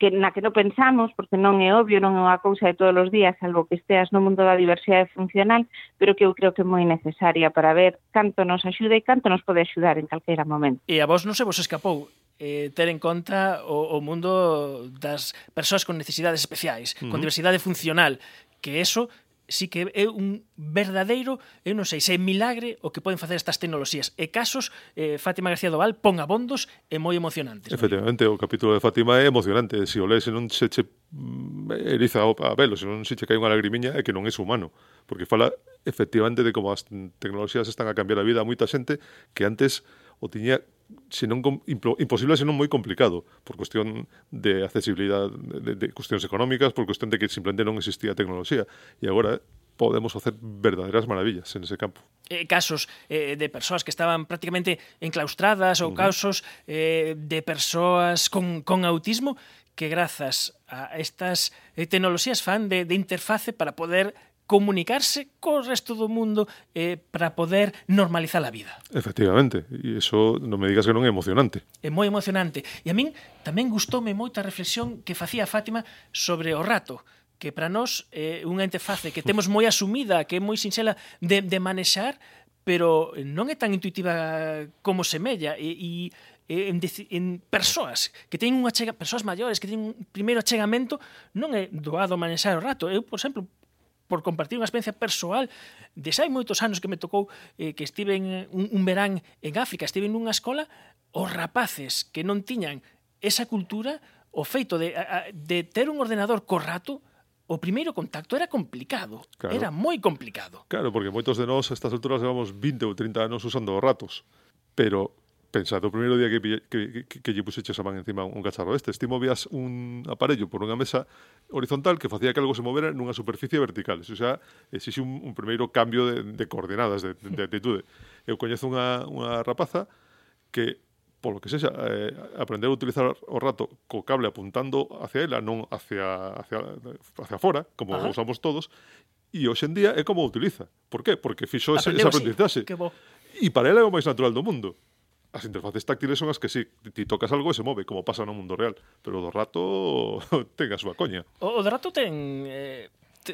que na que non pensamos, porque non é obvio, non é unha cousa de todos os días, salvo que esteas no mundo da diversidade funcional, pero que eu creo que é moi necesaria para ver canto nos axuda e canto nos pode axudar en calquera momento. E a vos non se vos escapou eh, ter en conta o, o mundo das persoas con necesidades especiais, uh -huh. con diversidade funcional, que eso sí que é un verdadeiro, eu non sei, se é milagre o que poden facer estas tecnoloxías. E casos, eh, Fátima García Doval, pon abondos e moi emocionantes. Efectivamente, o capítulo de Fátima é emocionante. Se o lees non se che mm, eriza a velo, se non se che cae unha lagrimiña é que non é humano. Porque fala efectivamente de como as tecnoloxías están a cambiar a vida a moita xente que antes o tiña senón imposible, senón moi complicado, por cuestión de accesibilidade, de, de cuestións económicas, por cuestión de que simplemente non existía tecnoloxía. E agora podemos facer verdadeiras maravillas en ese campo. Eh, casos eh, de persoas que estaban prácticamente enclaustradas ou uh -huh. casos eh, de persoas con, con autismo que grazas a estas eh, tecnoloxías fan de, de interface para poder comunicarse co resto do mundo eh, para poder normalizar a vida. Efectivamente, e iso non me digas que non é emocionante. É moi emocionante. E a min tamén gustoume moita reflexión que facía Fátima sobre o rato que para nós é eh, unha interface que temos moi asumida, que é moi sinxela de, de manexar, pero non é tan intuitiva como semella e, e en, en persoas que teñen unha chega, persoas maiores que teñen un primeiro achegamento non é doado manexar o rato. Eu, por exemplo, por compartir unha experiencia persoal de xa hai moitos anos que me tocou eh, que estive en un, un verán en África, estive nunha escola os rapaces que non tiñan esa cultura o feito de, a, de ter un ordenador corrato o primeiro contacto era complicado, claro. era moi complicado. Claro, porque moitos de nós a estas alturas levamos 20 ou 30 anos usando ratos, pero pensad, o primeiro día que, que, que, que lle puseches a man encima un cacharro este, ti movías un aparello por unha mesa horizontal que facía que algo se movera nunha superficie vertical. Eso xa exixe un, un primeiro cambio de, de coordenadas, de, de, de atitude. Eu coñezo unha, unha rapaza que polo que sexa, eh, aprender a utilizar o rato co cable apuntando hacia ela, non hacia, hacia, hacia fora, como Ajá. usamos todos, e hoxe en día é como o utiliza. Por qué? Porque fixo ese, ese aprendizaxe. E para ela é o máis natural do mundo as interfaces táctiles son as que si ti tocas algo e se move, como pasa no mundo real, pero do rato ten a súa coña. O, o do rato ten eh,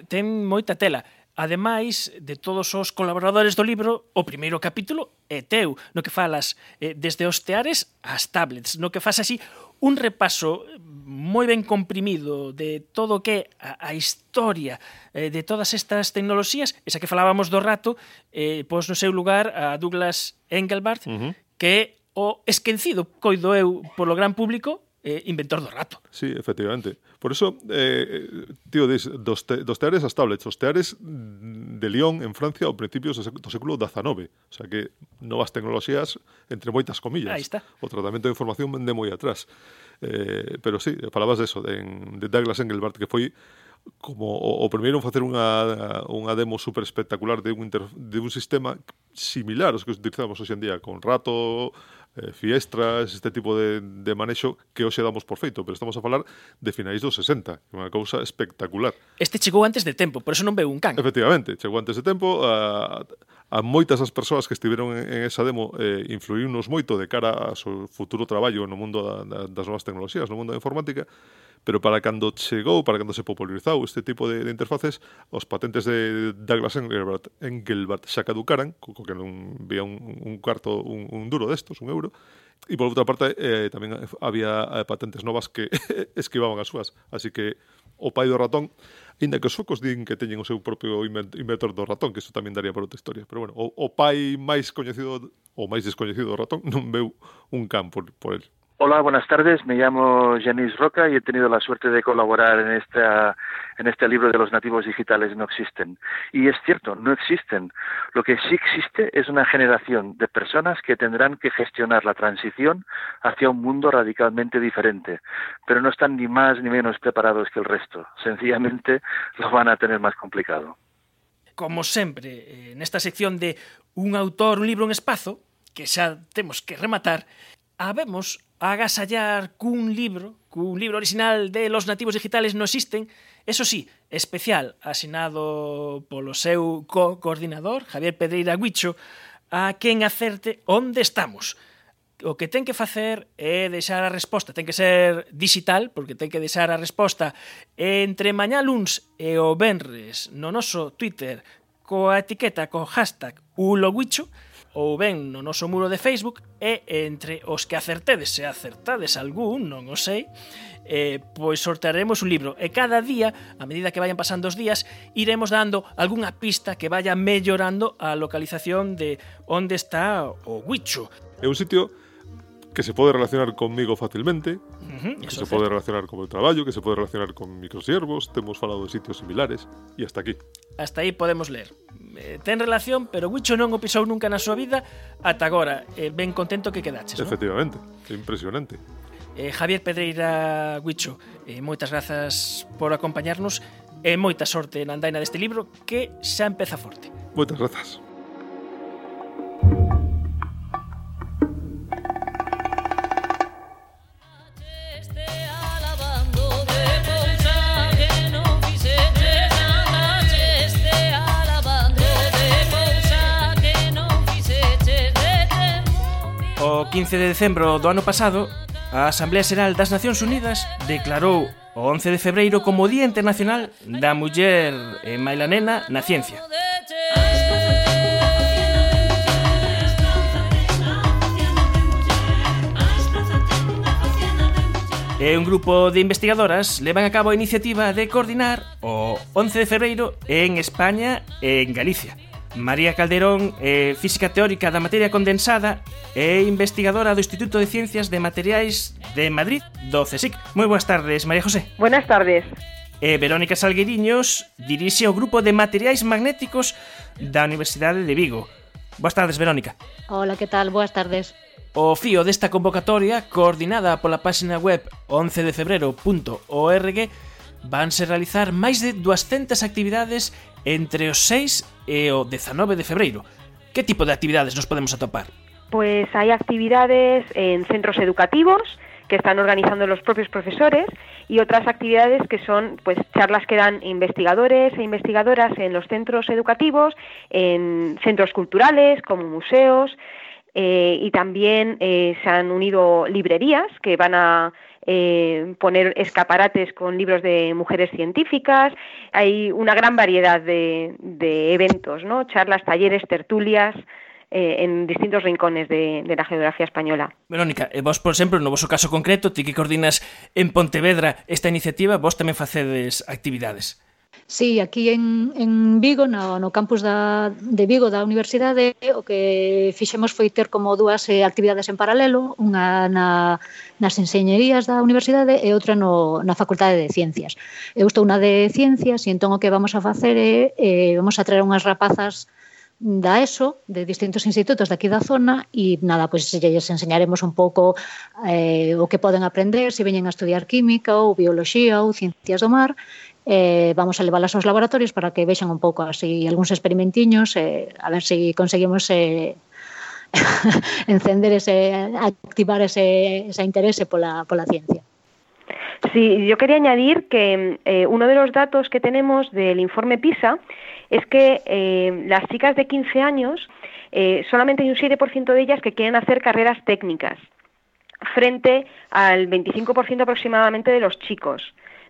ten moita tela. Ademais de todos os colaboradores do libro, o primeiro capítulo é teu, no que falas eh, desde os teares ás tablets, no que fas así un repaso moi ben comprimido de todo o que a, a historia eh, de todas estas tecnoloxías, esa que falábamos do rato, eh, pos no seu lugar a Douglas Engelbart, uh -huh que é o esquecido, coido eu, polo gran público, eh, inventor do rato. Sí, efectivamente. Por eso, eh, eh, tío, dis, dos, te, dos teares as tablets, os teares de Lyon en Francia ao principio do século XIX. O sea que novas tecnoloxías entre moitas comillas. Aí está. O tratamento de información vende moi atrás. Eh, pero sí, falabas de eso, de, de Douglas Engelbart, que foi como o, o primeiro facer unha, unha demo super espectacular de un, inter, de un sistema similar aos que utilizamos hoxe en día con rato, eh, fiestras, este tipo de, de manexo que hoxe damos por feito, pero estamos a falar de finais dos 60, unha cousa espectacular. Este chegou antes de tempo, por eso non veu un can. Efectivamente, chegou antes de tempo, a, uh, a moitas das persoas que estiveron en esa demo eh, influíunos moito de cara ao seu futuro traballo no mundo da, da, das novas tecnoloxías, no mundo da informática, pero para cando chegou, para cando se popularizou este tipo de, de interfaces, os patentes de Douglas Engelbart, Engelbart xa caducaran, co, co que non vía un, un cuarto, un, un duro destos, un euro, e por outra parte eh, tamén había eh, patentes novas que esquivaban as súas, así que o pai do ratón Ainda que os focos din que teñen o seu propio inventor do ratón, que iso tamén daría para outra historia. Pero bueno, o, o pai máis coñecido ou máis descoñecido do ratón non veu un can por, por el. Hola, buenas tardes. Me llamo Janice Roca y he tenido la suerte de colaborar en, esta, en este libro de los nativos digitales no existen. Y es cierto, no existen. Lo que sí existe es una generación de personas que tendrán que gestionar la transición hacia un mundo radicalmente diferente, pero no están ni más ni menos preparados que el resto. Sencillamente lo van a tener más complicado. Como sempre, en esta sección de un autor, un libro, un espazo, que xa temos que rematar, habemos agasallar cun libro, cun libro original de Los nativos digitales no existen, eso sí, especial, asinado polo seu co-coordinador, Javier Pedreira Guicho, a quen acerte onde estamos. O que ten que facer é deixar a resposta, ten que ser digital, porque ten que deixar a resposta entre mañá luns e o venres no noso Twitter coa etiqueta, co hashtag uloguicho, ou ben no noso muro de Facebook e entre os que acertedes, se acertades algún, non o sei, eh, pois sortearemos un libro e cada día, a medida que vayan pasando os días, iremos dando algunha pista que vaya mellorando a localización de onde está o Huicho. É un sitio que se pode relacionar conmigo facilmente, uh -huh, que se pode relacionar con o traballo, que se pode relacionar con microsiervos, temos falado de sitios similares, e hasta aquí. Hasta aí podemos ler eh, ten relación, pero Wicho non o pisou nunca na súa vida ata agora. Eh, ben contento que quedaches, Efectivamente, no? impresionante. Eh, Javier Pedreira Wicho, eh, moitas grazas por acompañarnos e moita sorte na andaina deste libro que xa empeza forte. Moitas grazas. O 15 de decembro do ano pasado, a Asamblea Xeral das Nacións Unidas declarou o 11 de febreiro como Día Internacional da Muller e Mailanena na Ciencia. E un grupo de investigadoras levan a cabo a iniciativa de coordinar o 11 de febreiro en España e en Galicia. María Calderón é física teórica da materia condensada e investigadora do Instituto de Ciencias de Materiais de Madrid, do CSIC. Moi boas tardes, María José. Buenas tardes. E Verónica Salgueriños dirixe o grupo de materiais magnéticos da Universidade de Vigo. Boas tardes, Verónica. Hola, que tal? Boas tardes. O fío desta convocatoria, coordinada pola páxina web 11defebrero.org, vanse realizar máis de 200 actividades entre os 6 e o 19 de febreiro. Que tipo de actividades nos podemos atopar? Pues hai actividades en centros educativos que están organizando los propios profesores y otras actividades que son pues charlas que dan investigadores e investigadoras en los centros educativos, en centros culturales como museos, eh, y también eh, se han unido librerías que van a eh, poner escaparates con libros de mujeres científicas. Hay una gran variedad de, de eventos, ¿no? charlas, talleres, tertulias. Eh, en distintos rincones de, de, la geografía española. Verónica, eh, vos, por exemplo, no vosso caso concreto, ti que coordinas en Pontevedra esta iniciativa, vos tamén facedes actividades. Sí, aquí en, en Vigo, no, no campus da, de Vigo da Universidade, o que fixemos foi ter como dúas eh, actividades en paralelo, unha na, nas enseñerías da universidade e outra no, na Facultade de Ciencias. Eu estou na de Ciencias e entón o que vamos a facer é eh, vamos a traer unhas rapazas da ESO, de distintos institutos daqui da zona, e nada, pois pues, lles enseñaremos un pouco eh, o que poden aprender, se veñen a estudiar química ou bioloxía ou ciencias do mar, eh, vamos a leválas aos laboratorios para que vexan un pouco así algúns experimentiños eh, a ver si conseguimos eh, encender ese, activar ese, ese interese pola, pola ciencia. Sí, yo quería añadir que uno de los datos que tenemos del informe PISA es que las chicas de 15 años, solamente hay un 7% de ellas que quieren hacer carreras técnicas, frente al 25% aproximadamente de los chicos.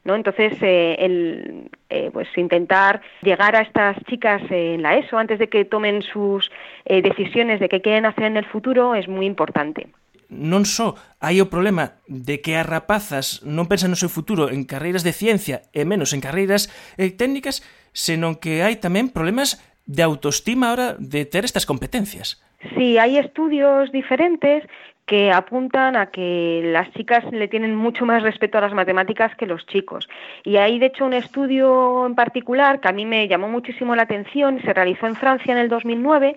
¿no? Entonces, eh, el, eh, pues intentar llegar a estas chicas en la ESO antes de que tomen sus eh, decisiones de qué quieren hacer en el futuro es muy importante. Non só hai o problema de que as rapazas non pensan no seu futuro en carreiras de ciencia e menos en carreiras eh, técnicas, senón que hai tamén problemas de autoestima ahora de ter estas competencias. Sí, hay estudios diferentes que apuntan a que las chicas le tienen mucho más respeto a las matemáticas que los chicos. Y hay, de hecho, un estudio en particular que a mí me llamó muchísimo la atención, se realizó en Francia en el 2009,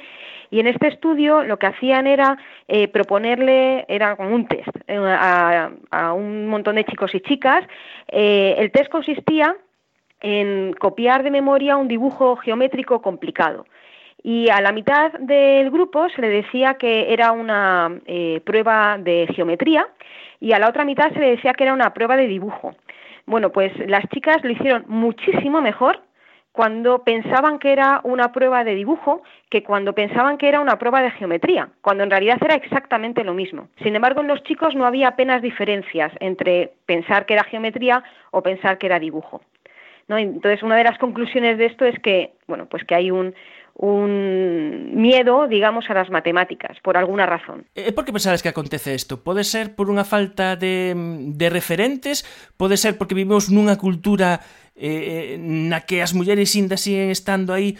y en este estudio lo que hacían era eh, proponerle, era como un test eh, a, un montón de chicos y chicas. Eh, el test consistía en copiar de memoria un dibujo geométrico complicado y a la mitad del grupo se le decía que era una eh, prueba de geometría y a la otra mitad se le decía que era una prueba de dibujo. Bueno, pues las chicas lo hicieron muchísimo mejor cuando pensaban que era una prueba de dibujo que cuando pensaban que era una prueba de geometría, cuando en realidad era exactamente lo mismo. Sin embargo, en los chicos no había apenas diferencias entre pensar que era geometría o pensar que era dibujo. ¿no? Entonces, una de las conclusiones de esto es que, bueno, pues que hay un, un miedo, digamos, a las matemáticas, por alguna razón. E por que pensades que acontece isto? Pode ser por unha falta de, de referentes? Pode ser porque vivimos nunha cultura eh, na que as mulleres siguen estando aí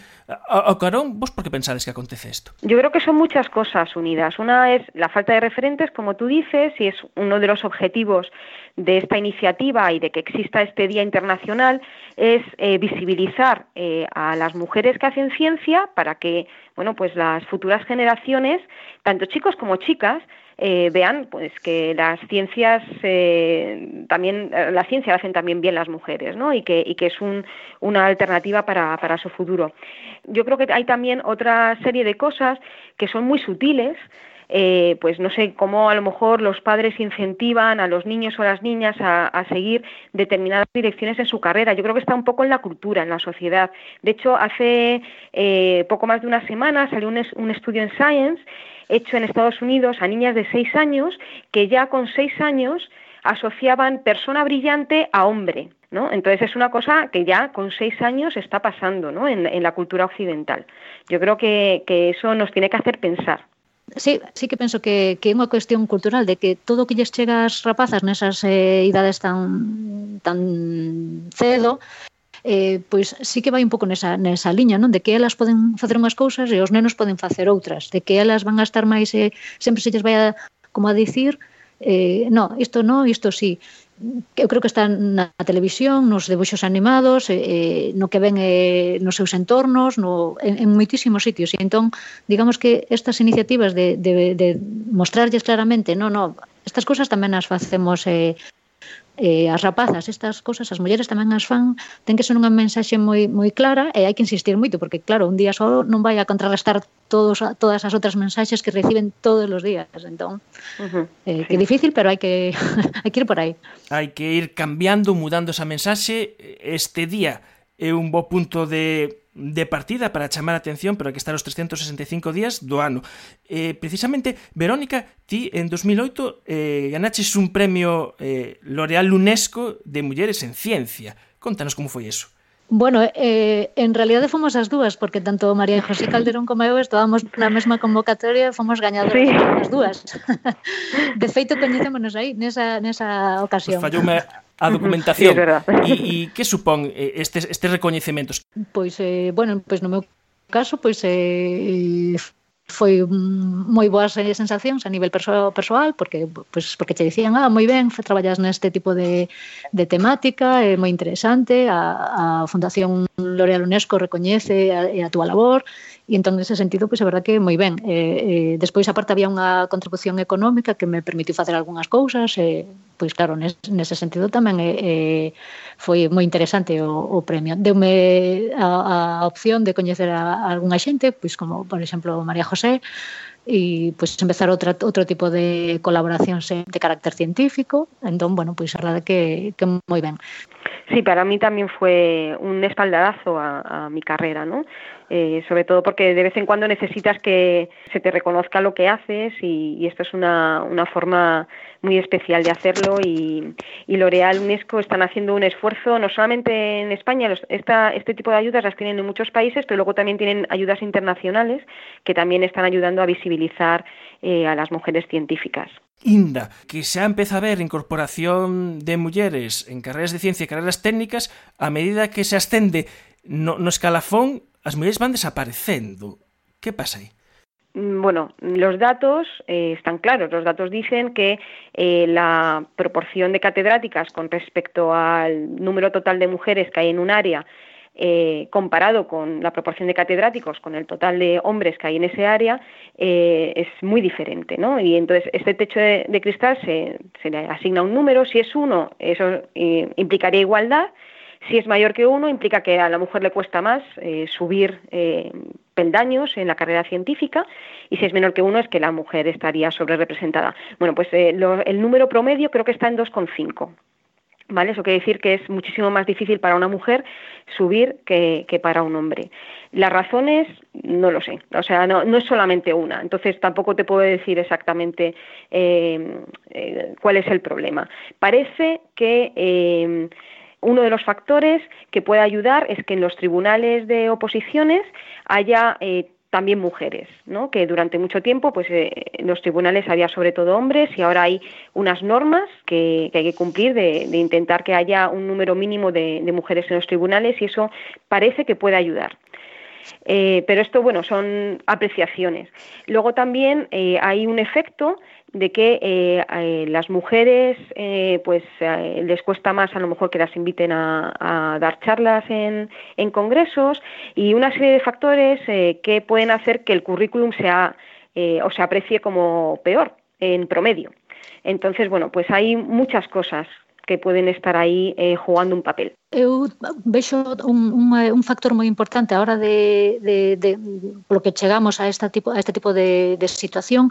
ao carón, vos por que pensades que acontece isto? Yo creo que son muchas cosas unidas. Una es la falta de referentes, como tú dices, y es uno de los objetivos de esta iniciativa y de que exista este Día Internacional, es eh, visibilizar eh, a las mujeres que hacen ciencia para que, bueno, pues las futuras generaciones, tanto chicos como chicas, eh, vean pues que las ciencias eh, también eh, la ciencia hacen también bien las mujeres ¿no? y que y que es un, una alternativa para, para su futuro yo creo que hay también otra serie de cosas que son muy sutiles pues no sé cómo a lo mejor los padres incentivan a los niños o a las niñas a, a, seguir determinadas direcciones en su carrera. Yo creo que está un poco en la cultura, en la sociedad. De hecho, hace poco más de una semana salió un, un estudio en Science hecho en Estados Unidos a niñas de seis años que ya con seis años asociaban persona brillante a hombre. ¿no? Entonces es una cosa que ya con seis años está pasando ¿no? en, la cultura occidental. Yo creo que, eso nos tiene que hacer pensar. Sí, sí que penso que, que é cuestión cultural de que todo o que rapazas nesas eh, idades tan tan cedo eh, pois sí que vai un pouco nesa, nesa liña, non? De que elas poden facer unhas cousas e os nenos poden facer outras, de que elas van a estar máis, eh, sempre se lles vai a, como a dicir, eh, no, isto no, isto sí. Eu creo que está na televisión, nos debuxos animados, eh, eh, no que ven eh, nos seus entornos, no, en, en moitísimos sitios. E entón, digamos que estas iniciativas de, de, de mostrarlles claramente, no, no, estas cousas tamén as facemos eh, eh, as rapazas estas cosas, as mulleres tamén as fan, ten que ser unha mensaxe moi moi clara e hai que insistir moito porque claro, un día só non vai a contrarrestar todos todas as outras mensaxes que reciben todos os días, entón. Uh -huh. eh, que é difícil, pero hai que hai que ir por aí. Hai que ir cambiando, mudando esa mensaxe este día é un bo punto de de partida para chamar a atención, pero que está os 365 días do ano. Eh, precisamente, Verónica, ti en 2008 eh, ganaches un premio eh, L'Oreal UNESCO de Mulleres en Ciencia. Contanos como foi eso. Bueno, eh, en realidade fomos as dúas, porque tanto María José Calderón como eu estábamos na mesma convocatoria e fomos gañadoras sí. as dúas. De feito, coñecémonos aí, nesa, nesa ocasión. Pues a documentación. Sí, e, e que supón eh, estes, estes recoñecementos? Pois, eh, bueno, pois no meu caso, pois eh, foi moi boas eh, sensacións a nivel persoal porque pois porque che dicían, "Ah, moi ben, traballas neste tipo de de temática, é moi interesante, a a Fundación L'Oreal UNESCO recoñece eh, a, a túa labor E entón, nese sentido, pois, a verdad que moi ben. Eh, eh, despois, aparte, había unha contribución económica que me permitiu facer algunhas cousas, eh, pois claro, nes, nese sentido tamén eh, eh, foi moi interesante o, o premio. Deume a, a opción de coñecer a, a algunha xente, pois como, por exemplo, María José, e pois empezar outra, outro tipo de colaboracións de carácter científico. Entón, bueno, pois a verdade que, que moi ben. Sí, para mí también fue un espaldarazo a, a mi carrera, ¿no? Eh, sobre todo porque de vez en cuando necesitas que se te reconozca lo que haces y, y esto es una, una, forma muy especial de hacerlo y, y L'Oreal UNESCO están haciendo un esfuerzo no solamente en España, los, esta, este tipo de ayudas las tienen en muchos países, pero luego también tienen ayudas internacionales que también están ayudando a visibilizar eh, a las mujeres científicas. Inda, que xa empeza a ver incorporación de mulleres en carreras de ciencia e carreras técnicas a medida que se ascende no, no escalafón as mulleres van desaparecendo. Que pasa aí? Mm, bueno, los datos eh, están claros. Los datos dicen que eh, la proporción de catedráticas con respecto al número total de mujeres que hay en un área, eh, comparado con la proporción de catedráticos, con el total de hombres que hay en ese área, eh, es muy diferente. ¿no? Y entonces este techo de, de cristal se, se, le asigna un número. Si es uno, eso implicaría igualdad. Si es mayor que uno, implica que a la mujer le cuesta más eh, subir eh, peldaños en la carrera científica y si es menor que uno es que la mujer estaría sobre representada. Bueno, pues eh, el número promedio creo que está en 2,5. ¿Vale? Eso quiere decir que es muchísimo más difícil para una mujer subir que, para un hombre. Las razones, no lo sé, o sea, no, es solamente una, entonces tampoco te puedo decir exactamente cuál es el problema. Parece que uno de los factores que puede ayudar es que en los tribunales de oposiciones haya eh, también mujeres, ¿no? que durante mucho tiempo pues, eh, en los tribunales había sobre todo hombres y ahora hay unas normas que, hay que cumplir de, intentar que haya un número mínimo de, de, mujeres en los tribunales y eso parece que puede ayudar. Eh, pero esto, bueno, son apreciaciones. Luego también eh, hay un efecto de que eh, eh, las mujeres eh, pues eh, les cuesta más a lo mejor que las inviten a, a dar charlas en, en, congresos y una serie de factores eh, que pueden hacer que el currículum sea o se aprecie como peor en promedio. Entonces, bueno, pues hay muchas cosas que poden estar aí eh, jugando un papel. Eu vexo un, un, un factor moi importante a hora de, de, de polo que chegamos a, esta tipo, a este tipo de, de situación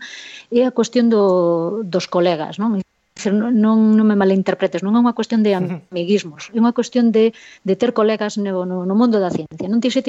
é a cuestión do, dos colegas, non? Non, non me malinterpretes, non é unha cuestión de amiguismos, é unha cuestión de, de ter colegas no, no, no mundo da ciencia. Non ti se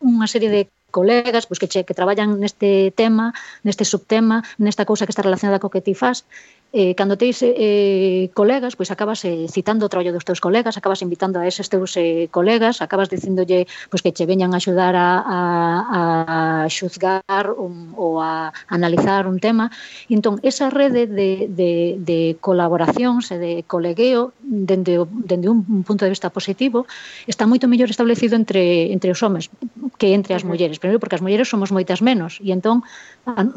unha serie de colegas pois que, che, que traballan neste tema, neste subtema, nesta cousa que está relacionada co que ti faz, eh, cando teis eh, colegas, pois acabas eh, citando o traballo dos teus colegas, acabas invitando a eses teus eh, colegas, acabas dicindolle pois, que che veñan a axudar a, a, a xuzgar un, ou a analizar un tema. Entón, esa rede de, de, de colaboracións e de colegueo dende, dende un punto de vista positivo está moito mellor establecido entre, entre os homes que entre as mulleres. Primeiro, porque as mulleres somos moitas menos e entón,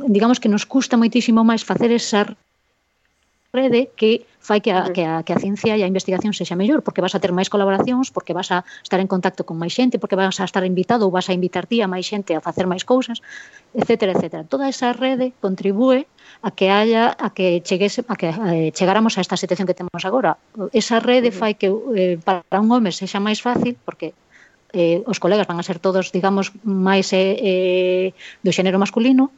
digamos que nos custa moitísimo máis facer esa rede que fai que a, que a, que a ciencia e a investigación sexa mellor, porque vas a ter máis colaboracións, porque vas a estar en contacto con máis xente, porque vas a estar invitado ou vas a invitar ti a máis xente a facer máis cousas, etc. etc. Toda esa rede contribúe a que haya a que cheguese a que eh, chegáramos a esta situación que temos agora. Esa rede fai que eh, para un home sexa máis fácil porque eh, os colegas van a ser todos, digamos, máis eh, eh, do xénero masculino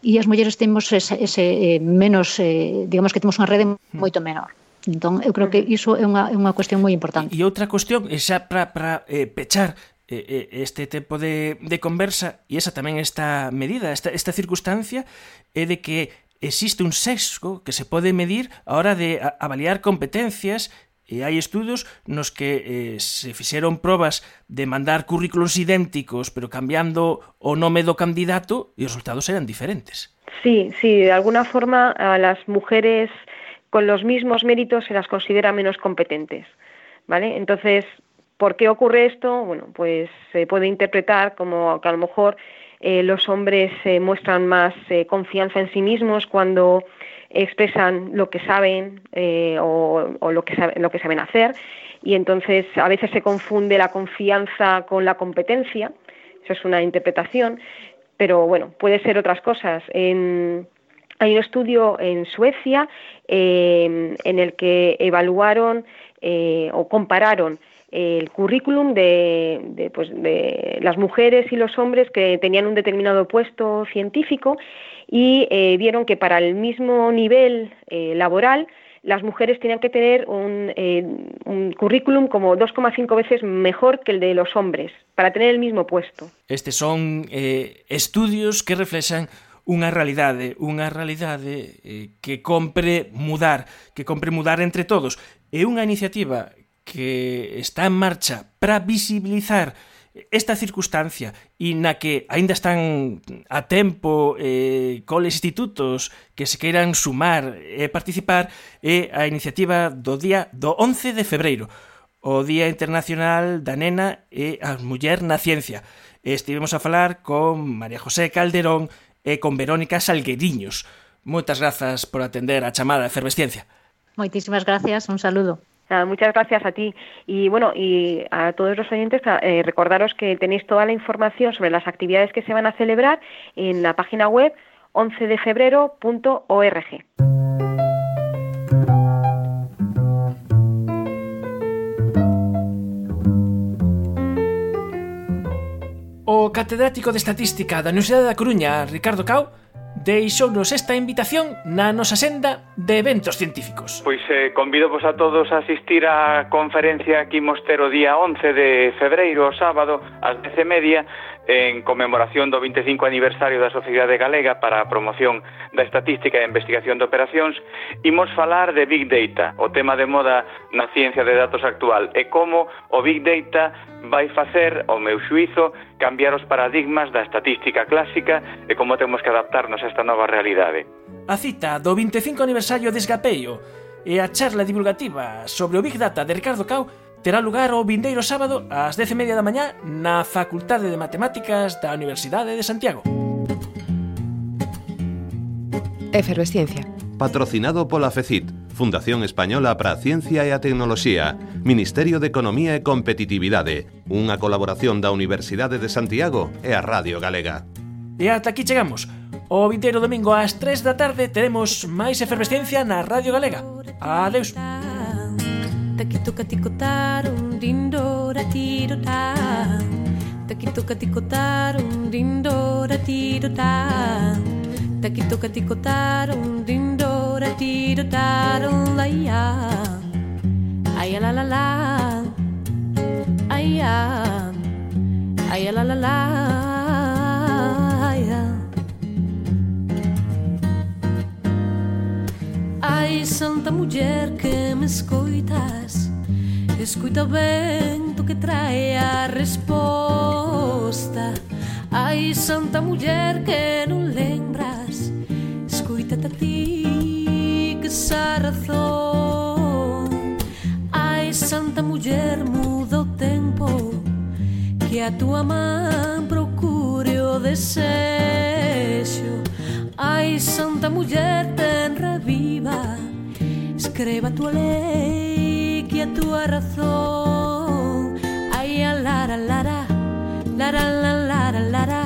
e as mulleres temos ese, ese eh, menos, eh, digamos que temos unha rede hmm. moito menor. Entón, eu creo que hmm. iso é unha, é unha cuestión moi importante. E outra cuestión, xa para eh, pechar, eh, eh, este tempo de, de conversa e esa tamén esta medida, esta, esta circunstancia é de que existe un sesgo que se pode medir a hora de avaliar competencias E hai estudos nos que eh, se fixeron probas de mandar currículos idénticos, pero cambiando o nome do candidato e os resultados eran diferentes. Sí, sí, de alguna forma a las mujeres con los mismos méritos se las considera menos competentes, ¿vale? Entonces, ¿por qué ocurre esto? Bueno, pues se puede interpretar como que a lo mejor eh, los hombres eh, muestran más confianza en sí mismos cuando expresan lo que saben eh, o, lo, que saben, lo que saben hacer y entonces a veces se confunde la confianza con la competencia, eso es una interpretación, pero bueno, puede ser otras cosas. En, hay un estudio en Suecia eh, en el que evaluaron eh, o compararon el currículum de, de, pues, de, las mujeres y los hombres que tenían un determinado puesto científico y eh, vieron que para el mismo nivel eh, laboral las mujeres tenían que tener un, eh, un currículum como 2,5 veces mejor que el de los hombres para tener el mismo puesto. Estes son eh, estudios que reflexan unha realidade, unha realidade eh, que compre mudar, que compre mudar entre todos. É unha iniciativa que está en marcha para visibilizar esta circunstancia e na que aínda están a tempo eh, coles institutos que se queiran sumar e participar é a iniciativa do día do 11 de febreiro o Día Internacional da Nena e a Muller na Ciencia. Estivemos a falar con María José Calderón e con Verónica Salgueriños. Moitas grazas por atender a chamada de efervesciencia. Moitísimas gracias, un saludo. Muchas gracias a ti. Y bueno, y a todos los oyentes, eh, recordaros que tenéis toda la información sobre las actividades que se van a celebrar en la página web 11defebrero.org. O catedrático de Estatística da Universidade da Coruña, Ricardo Cao, deixounos esta invitación na nosa senda de eventos científicos. Pois eh, convido vos a todos a asistir á conferencia que imos ter o día 11 de febreiro, o sábado, ás 10 media, en conmemoración do 25 aniversario da Sociedade Galega para a promoción da estatística e investigación de operacións, imos falar de Big Data, o tema de moda na ciencia de datos actual, e como o Big Data vai facer, o meu xuizo, cambiar os paradigmas da estatística clásica e como temos que adaptarnos a esta nova realidade. A cita do 25 aniversario de Esgapeio e a charla divulgativa sobre o Big Data de Ricardo Cau terá lugar o vindeiro sábado ás 10:30 da mañá na Facultade de Matemáticas da Universidade de Santiago. Efervesciencia. Patrocinado pola FECIT, Fundación Española para a Ciencia e a Tecnoloxía, Ministerio de Economía e Competitividade, unha colaboración da Universidade de Santiago e a Radio Galega. E ata aquí chegamos. O vinteiro domingo ás 3 da tarde teremos máis efervesciencia na Radio Galega. Adeus. Takitokatikotarum dindo da ti takituka da. Takitokatikotarum dindo da ti do da. Takitokatikotarum dindo da ti la ya. Ay la la la. Ay ya. Ay la la la. Ai, santa muller que me escoitas? Escoita o vento que trae a resposta. Ai, santa muller que non lembras? Escoita a ti que xa razón. Ai, santa muller muda o tempo Que a tua man procure o desexo. Ai, santa muller, ten reviva Escreva a tua lei que a tua razón Ai, a lara, lara Lara, lara, lara, lara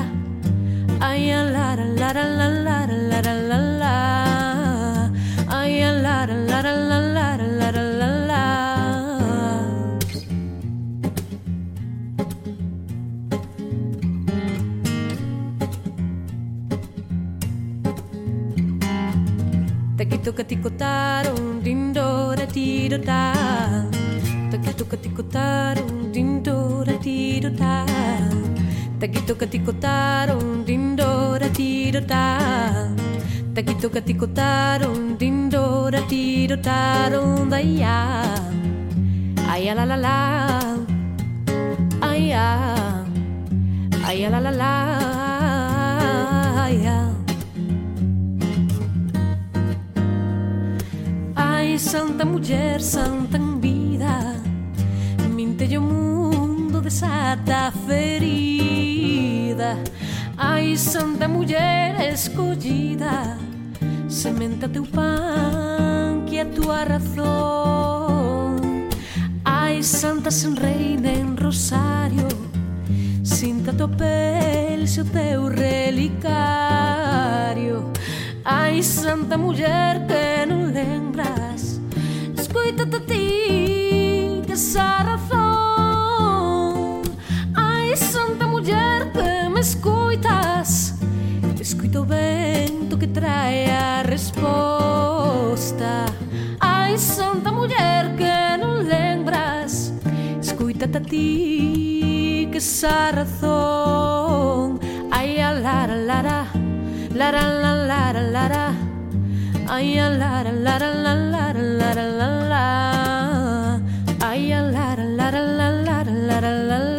Ai, a lara, lara, lara, lara, lara, lara Ai, a lara, lara, lara Takito katikotaro, dindo da ta. Takito katikotaro, dindo da ta. Takito katikotaro, dindo da ta. Takito katikotaro, dindo da ta. da rum. Ay la la la. Ay ya. Ay la la la. Ai, santa muller, santa en vida o mundo desata ferida. Ai, santa muller escollida Sementa teu pan que a tua razón. Ai, santa sen reina en rosario Sinta tua pel, o teu relicario. Ai, santa muller que non lembras. Escoitate ti que xa razón. Ai, santa muller que me escoitas. Que escoito o vento que trae a resposta. Ai, santa muller que non lembras. Escoitate ti que xa razón. Ai, alara, alara, alara La da la la da la da. Ay la da la da la la da la da la la. Ay la da la da la la da la la.